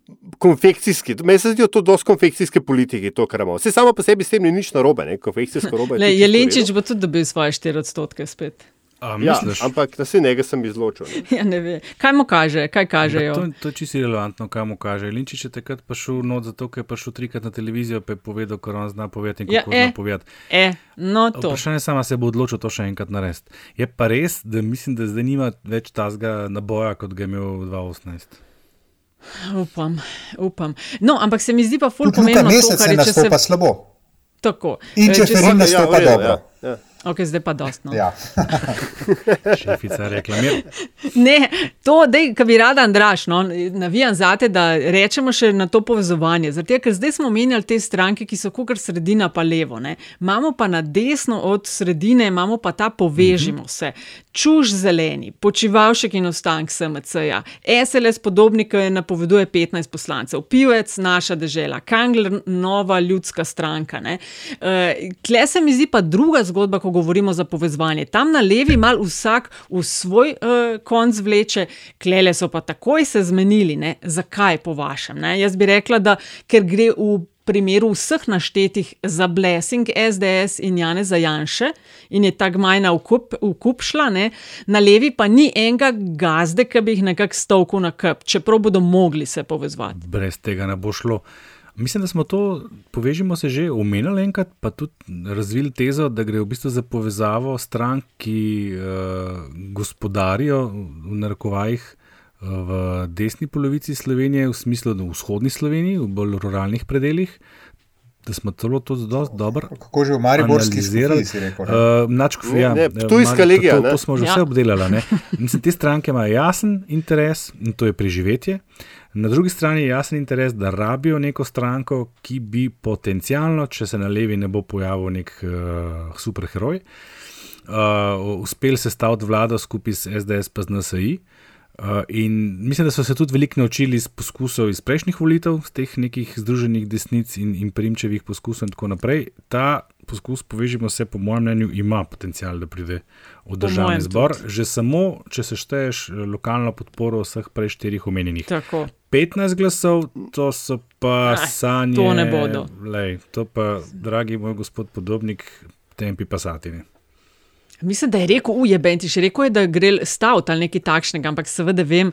konfekcijski, meni se zdijo to dosti konfekcijske politike, to, kar imamo. Se samo po sebi s tem ni nič narobe, ne? konfekcijsko robe. je Le, v Jelenčič bo tudi dobil svoje 4 odstotke spet. A, Ja, misliš? ampak na vse njega sem izločil. Ne? [LAUGHS] Ja, ne ve. Kaj mu kaže, kaj kažejo? To, to je čisto relevantno, kaj mu kaže. Linčič je takrat prišel not zato, ker je prišel trikrat na televizijo, pa je povedal, kar on zna povedati in Ja, kako e, zna povedati. E, no to. Vprašanje je samo, se bo odločil to še enkrat narediti. Je pa res, da mislim, da zdaj nima več tazga naboja, kot ga je imel 2018. Upam, upam. No, ampak se mi zdi pa ful Tudi Luka pomembno to, Mesec kar ne je, če se... nastopa slabo. Tako. In Eh, če če Ferin se- nastopa ja, v redu, dobro. Ja, ja. Ok, zdaj pa dost. No. Ja. [LAUGHS] Šefica reklamira. Ne, to, da bi rada Andraš, no, navijam zate, da rečemo še na to povezovanje. Zato, ker zdaj smo menjali te stranke, ki so kar sredina pa levo. Ne. Imamo pa na desno od sredine, imamo pa ta povežimo se. Čuž zeleni, počivalšek in ostank SMC-ja, SLS podobnik, ki napoveduje 15 poslancev, pivec naša država, Kangler nova ljudska stranka. Uh, Tle se mi zdi pa druga zgodba, ko govorimo za povezovanje. Tam na levi mal vsak v svoj uh, konc vleče, klele so pa takoj se zmenili. Ne? Zakaj po vašem? Ne? Jaz bi rekla, da ker gre v primeru vseh naštetih za blessing SDS in Jane Zajanše in je tako majna v kup šla, ne? na levi pa ni enega gazde, ki bi jih nekako stovkal na kup, čeprav bodo mogli se povezovati. Brez tega ne bo šlo. Mislim, da smo to, povežimo se že omenili enkrat, pa tudi razvili tezo, da gre v bistvu za povezavo strank, ki uh, gospodarijo v narekovajih uh, v desni polovici Slovenije, v smislu, da v vzhodni Sloveniji, v bolj ruralnih predeljih. Da smo celo to zelo dobro. Kako že v Mariborski rekel? Uh, Načko, ja, Tujska legija. To, to smo že ja. vse obdelali. Mislim, te stranke imajo jasen interes in to je preživetje. Na drugi strani je jasen interes, da rabijo neko stranko, ki bi potencialno, če se na levi ne bo pojavil nek uh, superheroj, uh, uspel sestaviti vlado skupaj s SDS pa z NSI. Uh, in mislim, da so se tudi veliko naučili iz poskusov iz prejšnjih volitev, z teh nekih združenih desnic in, in primčevih poskusov in tako naprej. Ta poskus, povežimo se, po mojem mnenju, ima potencial, da pride v državni zbor. Tudi. Že samo, če sešteješ lokalno podporo vseh prej štirih omenjenih. Tako. 15 glasov, to so pa Aj, sanje. To ne bodo. Lej, to pa, dragi moj gospod podobnik, tempi pasatini. Mislim, da je rekel, ujebenti, še rekel je, da gre staviti ali nekaj takšnega, ampak seveda vem,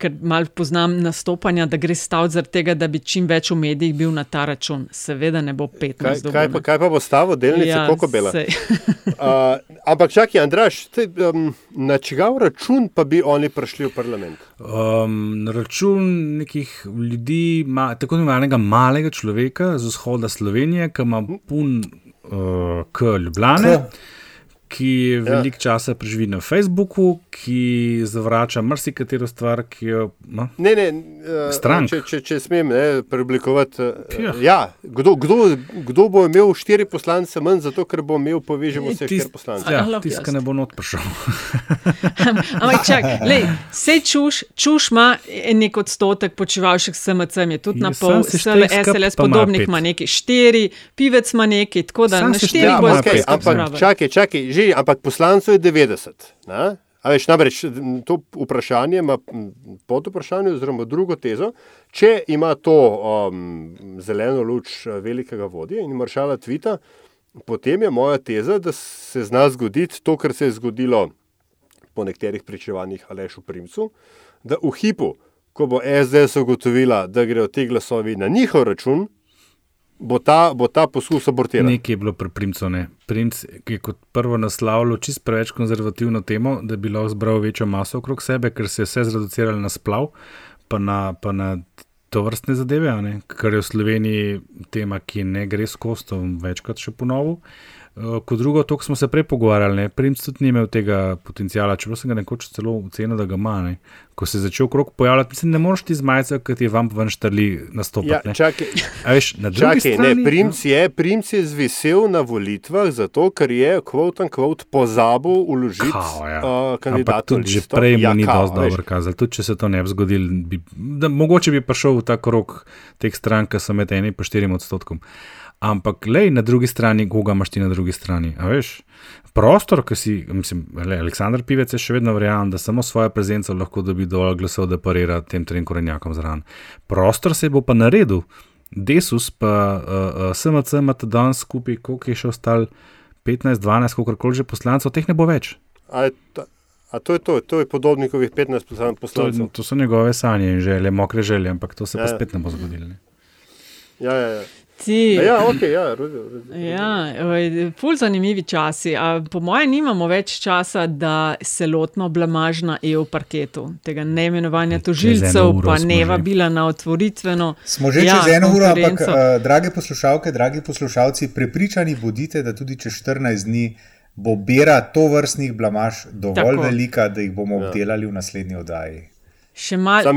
ker malo poznam nastopanja, da gre staviti zaradi tega, da bi čim več v medijih bil na ta račun. Seveda ne bo 15. Kaj, dobo, kaj, pa, kaj pa bo stavil, delnice, Ja, koliko bela? uh, [LAUGHS] ampak čakaj, Andraš, te, um, na čigav račun pa bi oni prišli v parlament? Um, na račun nekih ljudi, ma, tako imenovanega malega človeka z vzhoda Slovenije, ki ima pun uh, k Ljubljane. Ki veliko časa preživi na Facebooku, ki zavrača marsikatero stvar, ki jo ima. Ne, ne, uh, če, če, če smem ne, preoblikovati. Ja. Uh, ja, kdo, kdo, kdo bo imel štiri poslance manj, zato ker bo imel povežemo vse štiri poslance? Ja, ki ne bo not prišel. [LAUGHS] Ampak čakaj, vse čuš, čuš ima nek odstotek, počivalšek SMC je tudi na Ja, pol, skup, SLS pa ima neki štiri, pivec ima neki, tako da Sam na štiri bo pet. skupaj Ampak čakaj, čakaj, že, ampak poslancev je 90. Ne? A veš, namreč to vprašanje ima pod vprašanje, oziroma drugo tezo. Če ima to um, zeleno luč eh, velikega vodja in maršala Tvita, potem je moja teza, da se zna zgoditi to, kar se je zgodilo po nekaterih pričevanjih Alešu Primcu, da v hipu, ko bo SDS ugotovila, da grejo ti glasovi na njihov račun, bo ta, bo ta poskus abortiran. Nekaj je bilo pri Primcu. Ne. Primc je kot prvo naslavljal čist preveč konzervativno temo, da bi lahko zbral večjo maso okrog sebe, ker se je vse zreduciralo na splav, pa na, pa na to vrstne zadeve, ne, kar je v Sloveniji tema, ki ne gre skozi, to bom večkrat še ponovil. Kot drugo, to, smo se prej pogovarjali, ne, Primc tudi ni imel tega potencijala, čeprav sem ga nekoč celo ocenil, da ga ima. Ne. Ko se je začel krok pojavljati, mislim, ne moreš ti zmajati, ker ti vam ven štrli nastopati. Ja, čakaj. Veš, Čakaj, strani, ne, Primc je, Primc je zvisel na volitvah zato, ker je quote unquote pozabil uložiti Kao, ja. uh, Ampak kandidatov. tudi že prej mu ni dosti dobro kazalo. Tudi če se to ne bi zgodilo, bi, da, mogoče bi prišel v ta krog teh strank, ki so med enim in štirim odstotkom. Ampak, lej, na drugi strani, koga imaš ti na drugi strani? A veš, prostor, ki si, mislim, lej, Aleksandr Pivec je še vedno verjamem, da samo svojo prezenco lahko dobi dovolj glasov, da parira tem trem korenjakom zraven. Prostor se bo pa naredil. Desus pa uh, uh, SMC ima ta dan skupaj, koliko je še ostal, 15, 12, koliko koli že poslancev, teh ne bo več. A, ta- a to je to, to je podobnikovih 15 poslan- To, poslancev. to so njegove sanje in želje, mokre želje, ampak to se Ja. pa spet ne bo zgodilo. Ne. Ja, ja, ja. Ti. Ja, ok, ja, razumem. Ja, oj, ful zanimivi časi. A, po mojem, nimamo več časa, da se lotimo blamaž na EU parketu, tega neimenovanja eno tožilcev, pa ne vabila na otvoritveno. Smo že ja, čez eno uro, ampak, uh, drage poslušalke, dragi poslušalci, prepričani bodite, da tudi čez 14 dni bo bera to vrstnih blamaž dovolj Tako. Tako. velika, da jih bomo Ja. obdelali v naslednji oddaji. Še malo.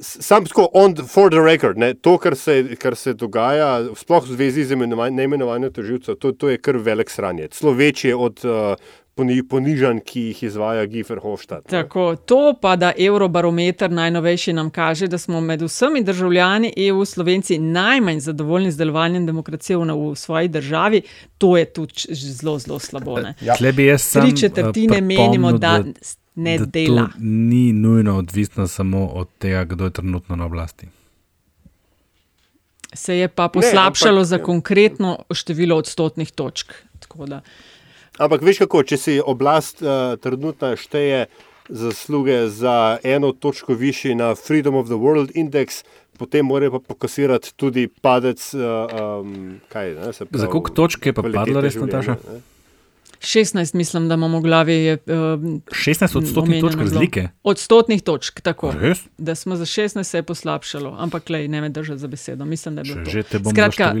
Sam, tako, on for the record, ne, to, kar se, kar se dogaja, sploh v zvezi z imenovanjem, neimenovanjem tožilcev, to, to je kar velik sranjec. Celo večje od uh, poni, ponižanj, ki jih izvaja Gifer Hofstadt. Tako, to pa, da Eurobarometer najnovejši nam kaže, da smo med vsemi državljani EU Slovenci najmanj zadovoljni z delovanjem demokracije v, v svoji državi, to je tudi zelo, zelo slabo. Ja. Tri četrtine menimo, da, da ne da dela. To ni nujno odvisno samo od tega, kdo je trenutno na oblasti. Se je pa poslabšalo ne, ampak, za konkretno število odstotnih točk. Ampak veš kako, če si oblast uh, trenutno šteje zasluge za eno točko višji na Freedom of the World Index, potem mora pa pokasirati tudi padec. Uh, um, kaj, ne, pravi, za koliko točk je pa padlo, res, Nataša? 16, mislim, da imamo v glavi. Je, uh, 16 odstotnih točk razlike. Odstotnih točk, tako. Res? Da smo za 16 se je poslabšalo, ampak le ne me držati za besedo. Mislim, da je bilo to. že te bom Skratka,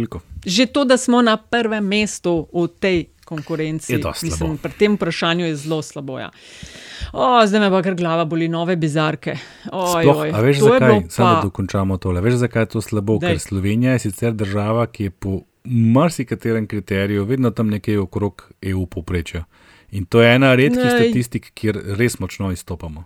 že to, da smo na prvem mestu v tej konkurenci, mislim, pri tem vprašanju je zelo slabo. Ja. O, zdaj me pa kar glava boli, nove bizarke. Oj, Sploh, oj, a veš, zakaj? bilo Samo da pa- dokončamo tole. Veš, zakaj je to slabo? Daj. Ker Slovenija je sicer država, ki je po marsikaterem kriteriju vedno tam nekje okrog EU povprečja. In to je ena redkih Nej. statistik, kjer res močno izstopamo.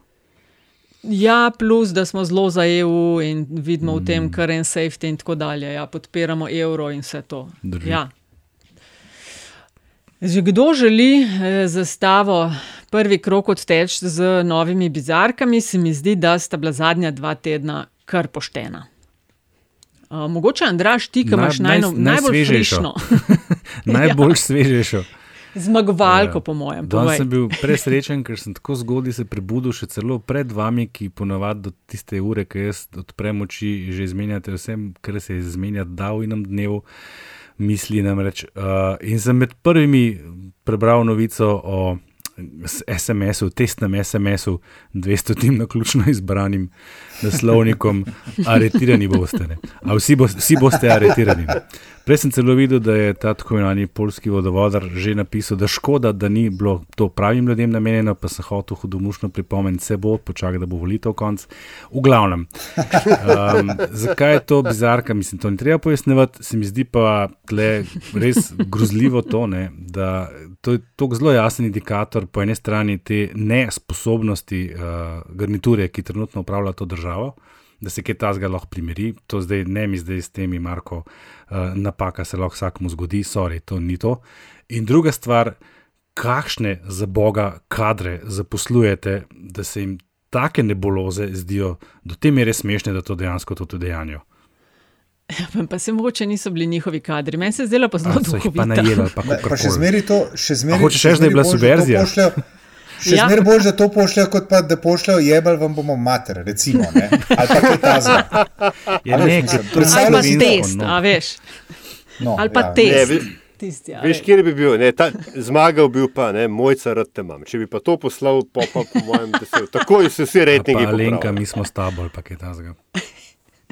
Ja, plus da smo zelo za EU in vidimo v Mm. tem kar en safety in tako dalje. Ja, podpiramo evro in vse to. Drži. Ja. Že kdo želi eh, zastavo prvi krok odteči z novimi bizarkami, se mi zdi, da sta bila zadnja dva tedna kar poštena. Uh, mogoče, Andraš, ti, ki Naj- imaš naj- najno, najbolj najsvežejšo. frišno. [LAUGHS] Najbolj Ja. svežejšo. Zmagovalko, po mojem. Danes sem bil presrečen, ker sem tako zgodaj se prebudil, še celo pred vami, ki ponovadi do tiste ure, ki jaz odprem oči, že izmenjate vse, kar se je izmenjati, da v enem dnevu misli. Namreč, uh, in sem med prvimi prebral novico o SMS-u, testnem SMS-u, 200 tim na ključno izbranim naslovnikom, aretirani boste. Ne? A vsi, bo, vsi boste aretirani. Ne? Prej sem celo videl, da je ta tako imenovani polski vodovodar že napisal, da škoda, da ni bilo to pravim ljudem namenjeno, pa sem hotel hudomušno pripomniti, se bo, počakaj, da bo volitev konc. V glavnem, um, zakaj je to bizarka, mislim, to ni treba pojasnjevati, se mi zdi pa tle res grozljivo to, ne, da to je tako zelo jasen indikator po eni strani te nesposobnosti uh, garniture, ki trenutno upravlja to državo da se kaj tasga lahko primeri. To zdaj ne mi zdaj s temi, Marko, uh, napaka se lahko vsakmu zgodi, sorry, to ni to. In druga stvar, kakšne za boga kadre zaposlujete, da se jim take nebuloze zdijo do te mere smešne, da to dejansko tudi dejanjo. Pa se mogoče niso bili njihovi kadri. Meni se je zdelo pa zelo jih pa ali pa Pa še zmeri to, še zmeri. Hočeš reči, da je bila subverzija? Še Ja. ja. zmeraj bolj, da to pošljajo, kot pa da pošljajo jebal, vam bomo mater, recimo. Ne? Ali pa kaj tazga. [LAUGHS] Ja, ne, Ali pa test, no. a veš. No, Ali pa ja. test. Ne, vi- Tisti, a Veš, kje bi bil? Ne, ta, zmagal bil pa, ne, mojca rad te imam. Če bi pa to poslal, pa, pa po mojem, da se takoj so vsi rejtingi. Popravili. mi smo s tabo ali pa kaj tasga.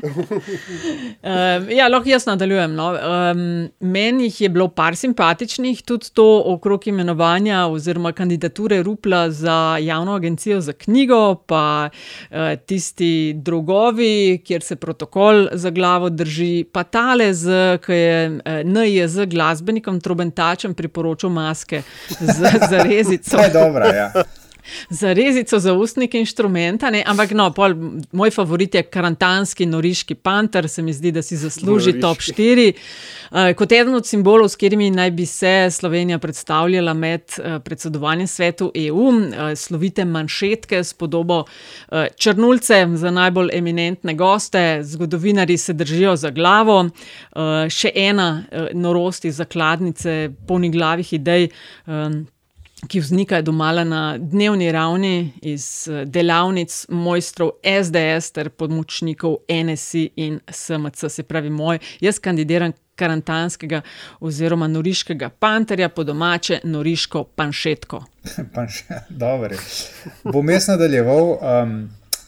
Um, ja, lahko jaz nadaljujem. No. Um, meni jih je bilo par simpatičnih, tudi to okrog imenovanja oziroma kandidature Rupla za javno agencijo za knjigo, pa uh, tisti drugovi, kjer se protokol za glavo drži, pa tale, ki je uh, NIJ glasbenikom, trobentačem priporočil maske z, z [LAUGHS] rezico. To je dobro, ja. Za rezico za ustnik inštrumenta, ne? ampak no, pol, moj favorit je karantanski noriški panter, se mi zdi, da si zasluži Noriški. top 4. Uh, kot eden od simbolov, s katerimi naj bi se Slovenija predstavljala med uh, predsedovanjem svetu EU, uh, slovite manšetke s podobo uh, črnulce za najbolj eminentne goste, zgodovinari se držijo za glavo, uh, še ena uh, norost iz zakladnice polnih glavih idej. Um, ki vznikajo domala na dnevni ravni iz eh, delavnic mojstrov SDS ter pomočnikov NSI in SMC, se pravi moj. Jaz kandidiram karantanskega oziroma noriškega panterja, po domače noriško panšetko. [LAUGHS] Pa še, dobro. Bom jaz nadaljeval. Um,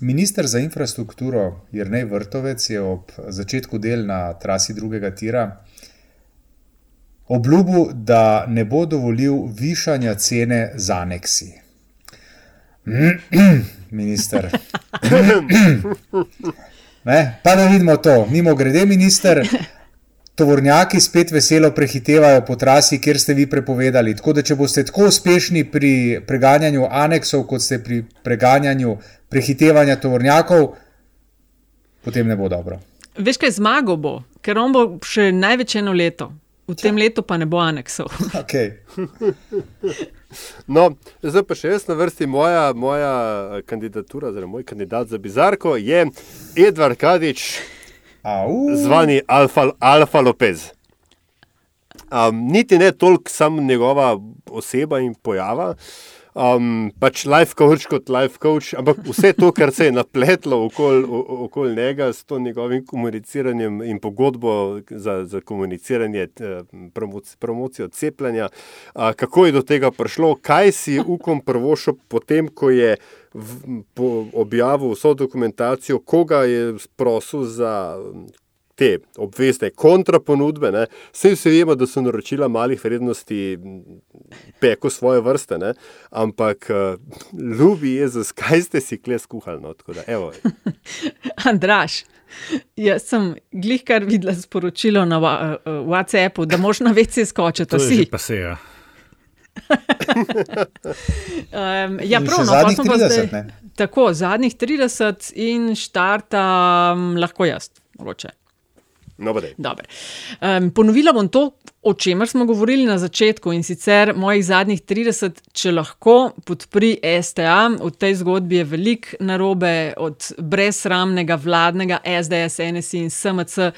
minister za infrastrukturo Jrnej Vrtovec je ob začetku del na trasi drugega tira obljubil, da ne bo dovolil višanja cene za aneksi. [CLEARS THROAT] Minister. [CLEARS THROAT] Ne, pa da vidimo to, mimo grede, minister. tovornjaki spet veselo prehitevajo po trasi, kjer ste vi prepovedali. Tako da, če boste tako uspešni pri preganjanju aneksov, kot ste pri preganjanju prehitevanja tovornjakov, potem ne bo dobro. Veš, kaj zmago bo, ker on bo še največ eno leto. V tem letu pa ne bo aneksov. [LAUGHS] Okay. No, zdaj pa še jaz na vrsti, moja, moja kandidatura, oziroma moj kandidat za bizarko je Edvard Kadič, zvani Alfa, Alfa Lopez. Um, niti ne toliko samo njegova oseba in pojava, um, pač life coach kot life coach, ampak vse to, kar se je napletlo okoli okol njega s to njegovim komuniciranjem in pogodbo za, za komuniciranje, promoci, promocijo cepljenja, uh, kako je do tega prišlo, kaj si ukom prvošel potem, ko je. V, po objavil vso dokumentacijo, koga je prosil za te obvezne kontraponudbe. Vse vsi vemo, da so naročila malih vrednosti peko svoje vrste, ne? ampak ljubi Jezus, kaj ste si kle skuhali? No? Da, [LAUGHS] Andraš. Jaz sem glih kar videla sporočilo na WhatsAppu, da moš na vece skočiti. To je pa se, [LAUGHS] ja. um, ja, prav, no, zadnjih 30, zdaj, tako, zadnjih 30 in štartam lahko jaz, mogoče. No, um, ponovila bom to, o čemer smo govorili na začetku in sicer mojih zadnjih 30, če lahko podpri STA. V tej zgodbi je veliko narobe, od brezsramnega vladnega SDS, NSI in SMC,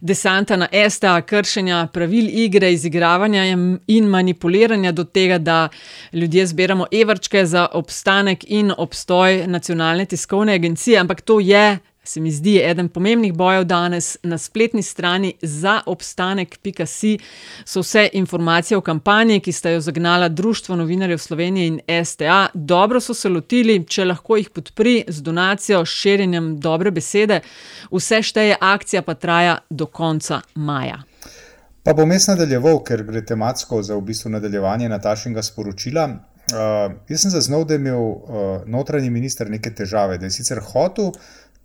desanta na STA, kršenja pravil igre, izigravanja in manipuliranja do tega, da ljudje zbiramo evrčke za obstanek in obstoj nacionalne tiskovne agencije, ampak to je se mi zdi eden pomembnih bojev danes na spletni strani za obstanek.si. So vse informacije o kampanji, ki sta jo zagnala Društvo novinarjev Slovenije in STA. Dobro so se lotili, če lahko jih podpri z donacijo, širjenjem dobre besede. Vse šteje, akcija pa traja do konca maja. Pa bom jaz nadaljeval, ker gre tematsko za v bistvu nadaljevanje Natašinga sporočila. Uh, jaz sem zaznal, da je imel uh, notranji minister neke težave, da je sicer hotel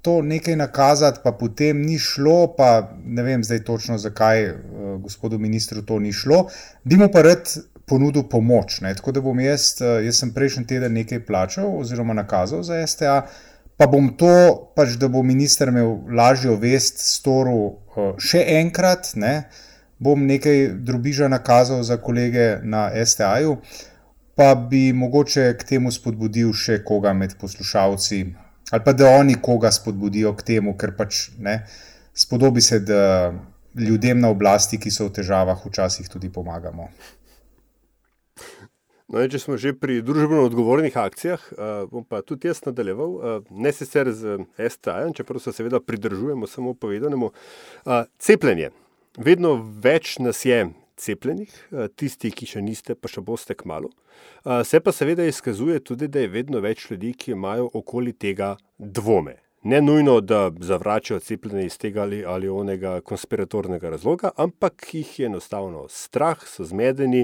to nekaj nakazati, pa potem ni šlo, pa ne vem zdaj točno, zakaj uh, gospodu ministru to ni šlo. Bi mu pa rad ponudil pomoč. Ne? Tako da bom jaz, uh, jaz sem prejšnji teden nekaj plačal oziroma nakazal za STA, pa bom to, pač, da bo minister imel lažjo vest, storil uh, še enkrat, ne? bom nekaj drobiža nakazal za kolege na STA-ju. Pa bi mogoče k temu spodbudil še koga med poslušalci, ali pa da oni koga spodbudijo k temu, ker pač ne, spodobi se, da ljudem na oblasti, ki so v težavah, včasih tudi pomagamo. No, če smo že pri družbeno odgovornih akcijah, uh, bom pa tudi jaz nadaljeval, uh, ne sicer z STA, čeprav se seveda pridržujemo samo povedanemu. Uh, cepljenje. Vedno več nas je cepljenih, tisti, ki še niste, pa še boste k malu. Se pa seveda izkazuje tudi, da je vedno več ljudi, ki imajo okoli tega dvome. Ne nujno, da zavračajo cepljenje iz tega ali, ali onega konspiratornega razloga, ampak jih je enostavno strah, so zmedeni,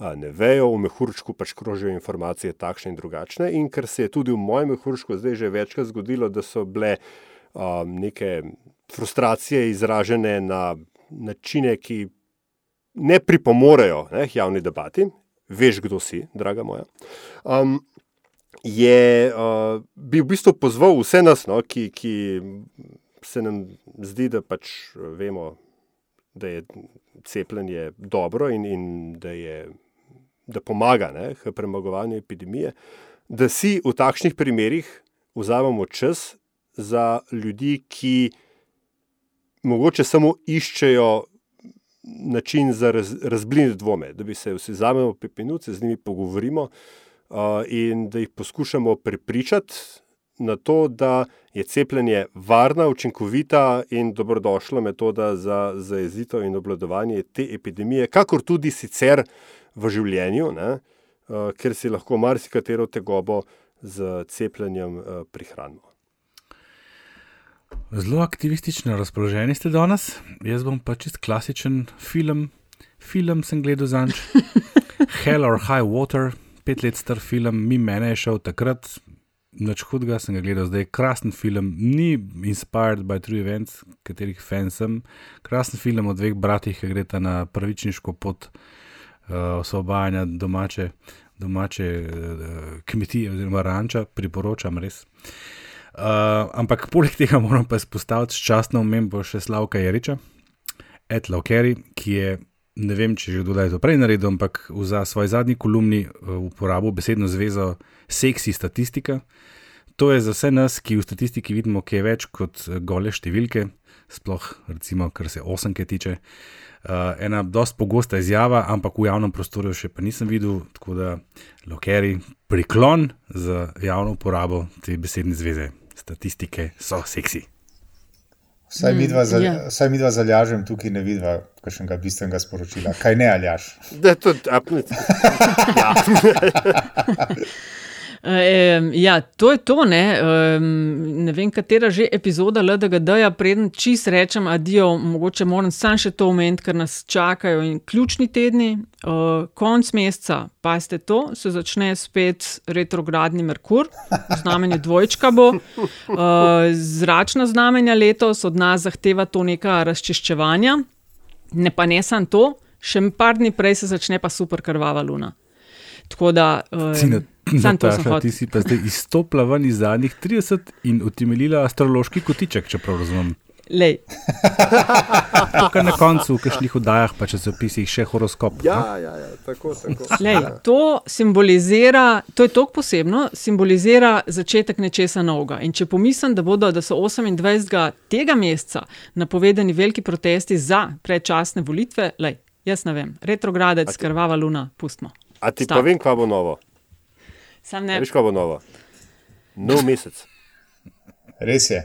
ne vejo, v mehurčku pač krožijo informacije takšne in drugačne. In ker se je tudi v mojem mehurčku zdaj že večkrat zgodilo, da so bile um, neke frustracije izražene na načine, ki ne pripomorejo ne, javni debati, veš, kdo si, draga moja. Um, je uh, bi v bistvu pozval vse nas, no, ki, ki se nam zdi, da pač vemo, da je cepljenje dobro in, in da, je, da pomaga ne, k premagovanju epidemije, da si v takšnih primerih vzamemo čas za ljudi, ki mogoče samo iščejo način za raz, razbliniti dvome, da bi se vsi zamemo pet minut, se z njimi pogovorimo uh, in da jih poskušamo prepričati na to, da je cepljenje varna, učinkovita in dobrodošla metoda za zajezitev in obladovanje te epidemije, kakor tudi sicer v življenju, ne, uh, ker si lahko marsikatero tegobo z cepljenjem uh, prihranimo. Zelo aktivistično razpoloženi ste danes, jaz bom pa čist klasičen film. Film sem gledal za nič. [LAUGHS] Hell or High Water, pet let star film, mi mene je šel takrat, nič hudega, sem ga gledal, zdaj je krasen film, ni inspired by true events, katerih fan sem. Krasen film o dveh bratih, ki greta na pravičniško pot uh, osvobajanja domače, domače uh, kmetije oziroma ranča, priporočam res. Uh, ampak poleg tega moram pa izpostaviti častno omembo še Slavka Jeriča, Ed Laukeri, ki je, ne vem, če že kdo je to prej naredil, ampak v za svoj zadnji kolumni uh, uporabil besedno zvezo seksi statistika. To je za vse nas, ki v statistiki vidimo, kaj je več kot eh, gole številke, sploh, recimo, kar se osemke tiče. Uh, ena dosti pogosta izjava, ampak v javnem prostoru še pa nisem videl, tako da lokeri priklon za javno uporabo te besedne zveze. Statistike so seksi. Vsaj mi Mm, za, ja. mi dva zaljažem tukaj ne vidva kakšnega bistvenega sporočila. Kaj ne aljaš? Da, tudi, apne, [LAUGHS] ja. [LAUGHS] Um, ja, to je to. Ne, um, ne vem, katera že epizoda LDGD-ja, preden čist rečem adijo, mogoče moram sam še to omeniti, ker nas čakajo in ključni tedni. Uh, konc meseca, pa ste to, se začne spet retrogradni Merkur, znamenje dvojčka bo. Uh, zračna znamenja letos od nas zahteva to neka razčiščevanja, ne pa ne samo to, še par dni prej se začne pa super krvava luna. Tako da, to sem [LAUGHS] Nataša, ti si pa zdaj izstopila ven iz zadnjih 30 in utemeljila astrološki kotiček, če prav razumem. Lej, To, [LAUGHS] kar na koncu v kakšnih oddajah, pa če se opisih še horoskop. Ja, ja, ja, tako, tako. [LAUGHS] Lej, to simbolizira, to je tako posebno, simbolizira začetek nečesa novega. In če pomislim, da, bodo, da so 28. tega meseca napovedani veliki protesti za predčasne volitve, lej, jaz ne vem, retrogradec, krvava luna, pustimo. A ti Stop. povem, kva bo novo? Sam ne. Veš, kva bo novo? Nov mesec. Res je.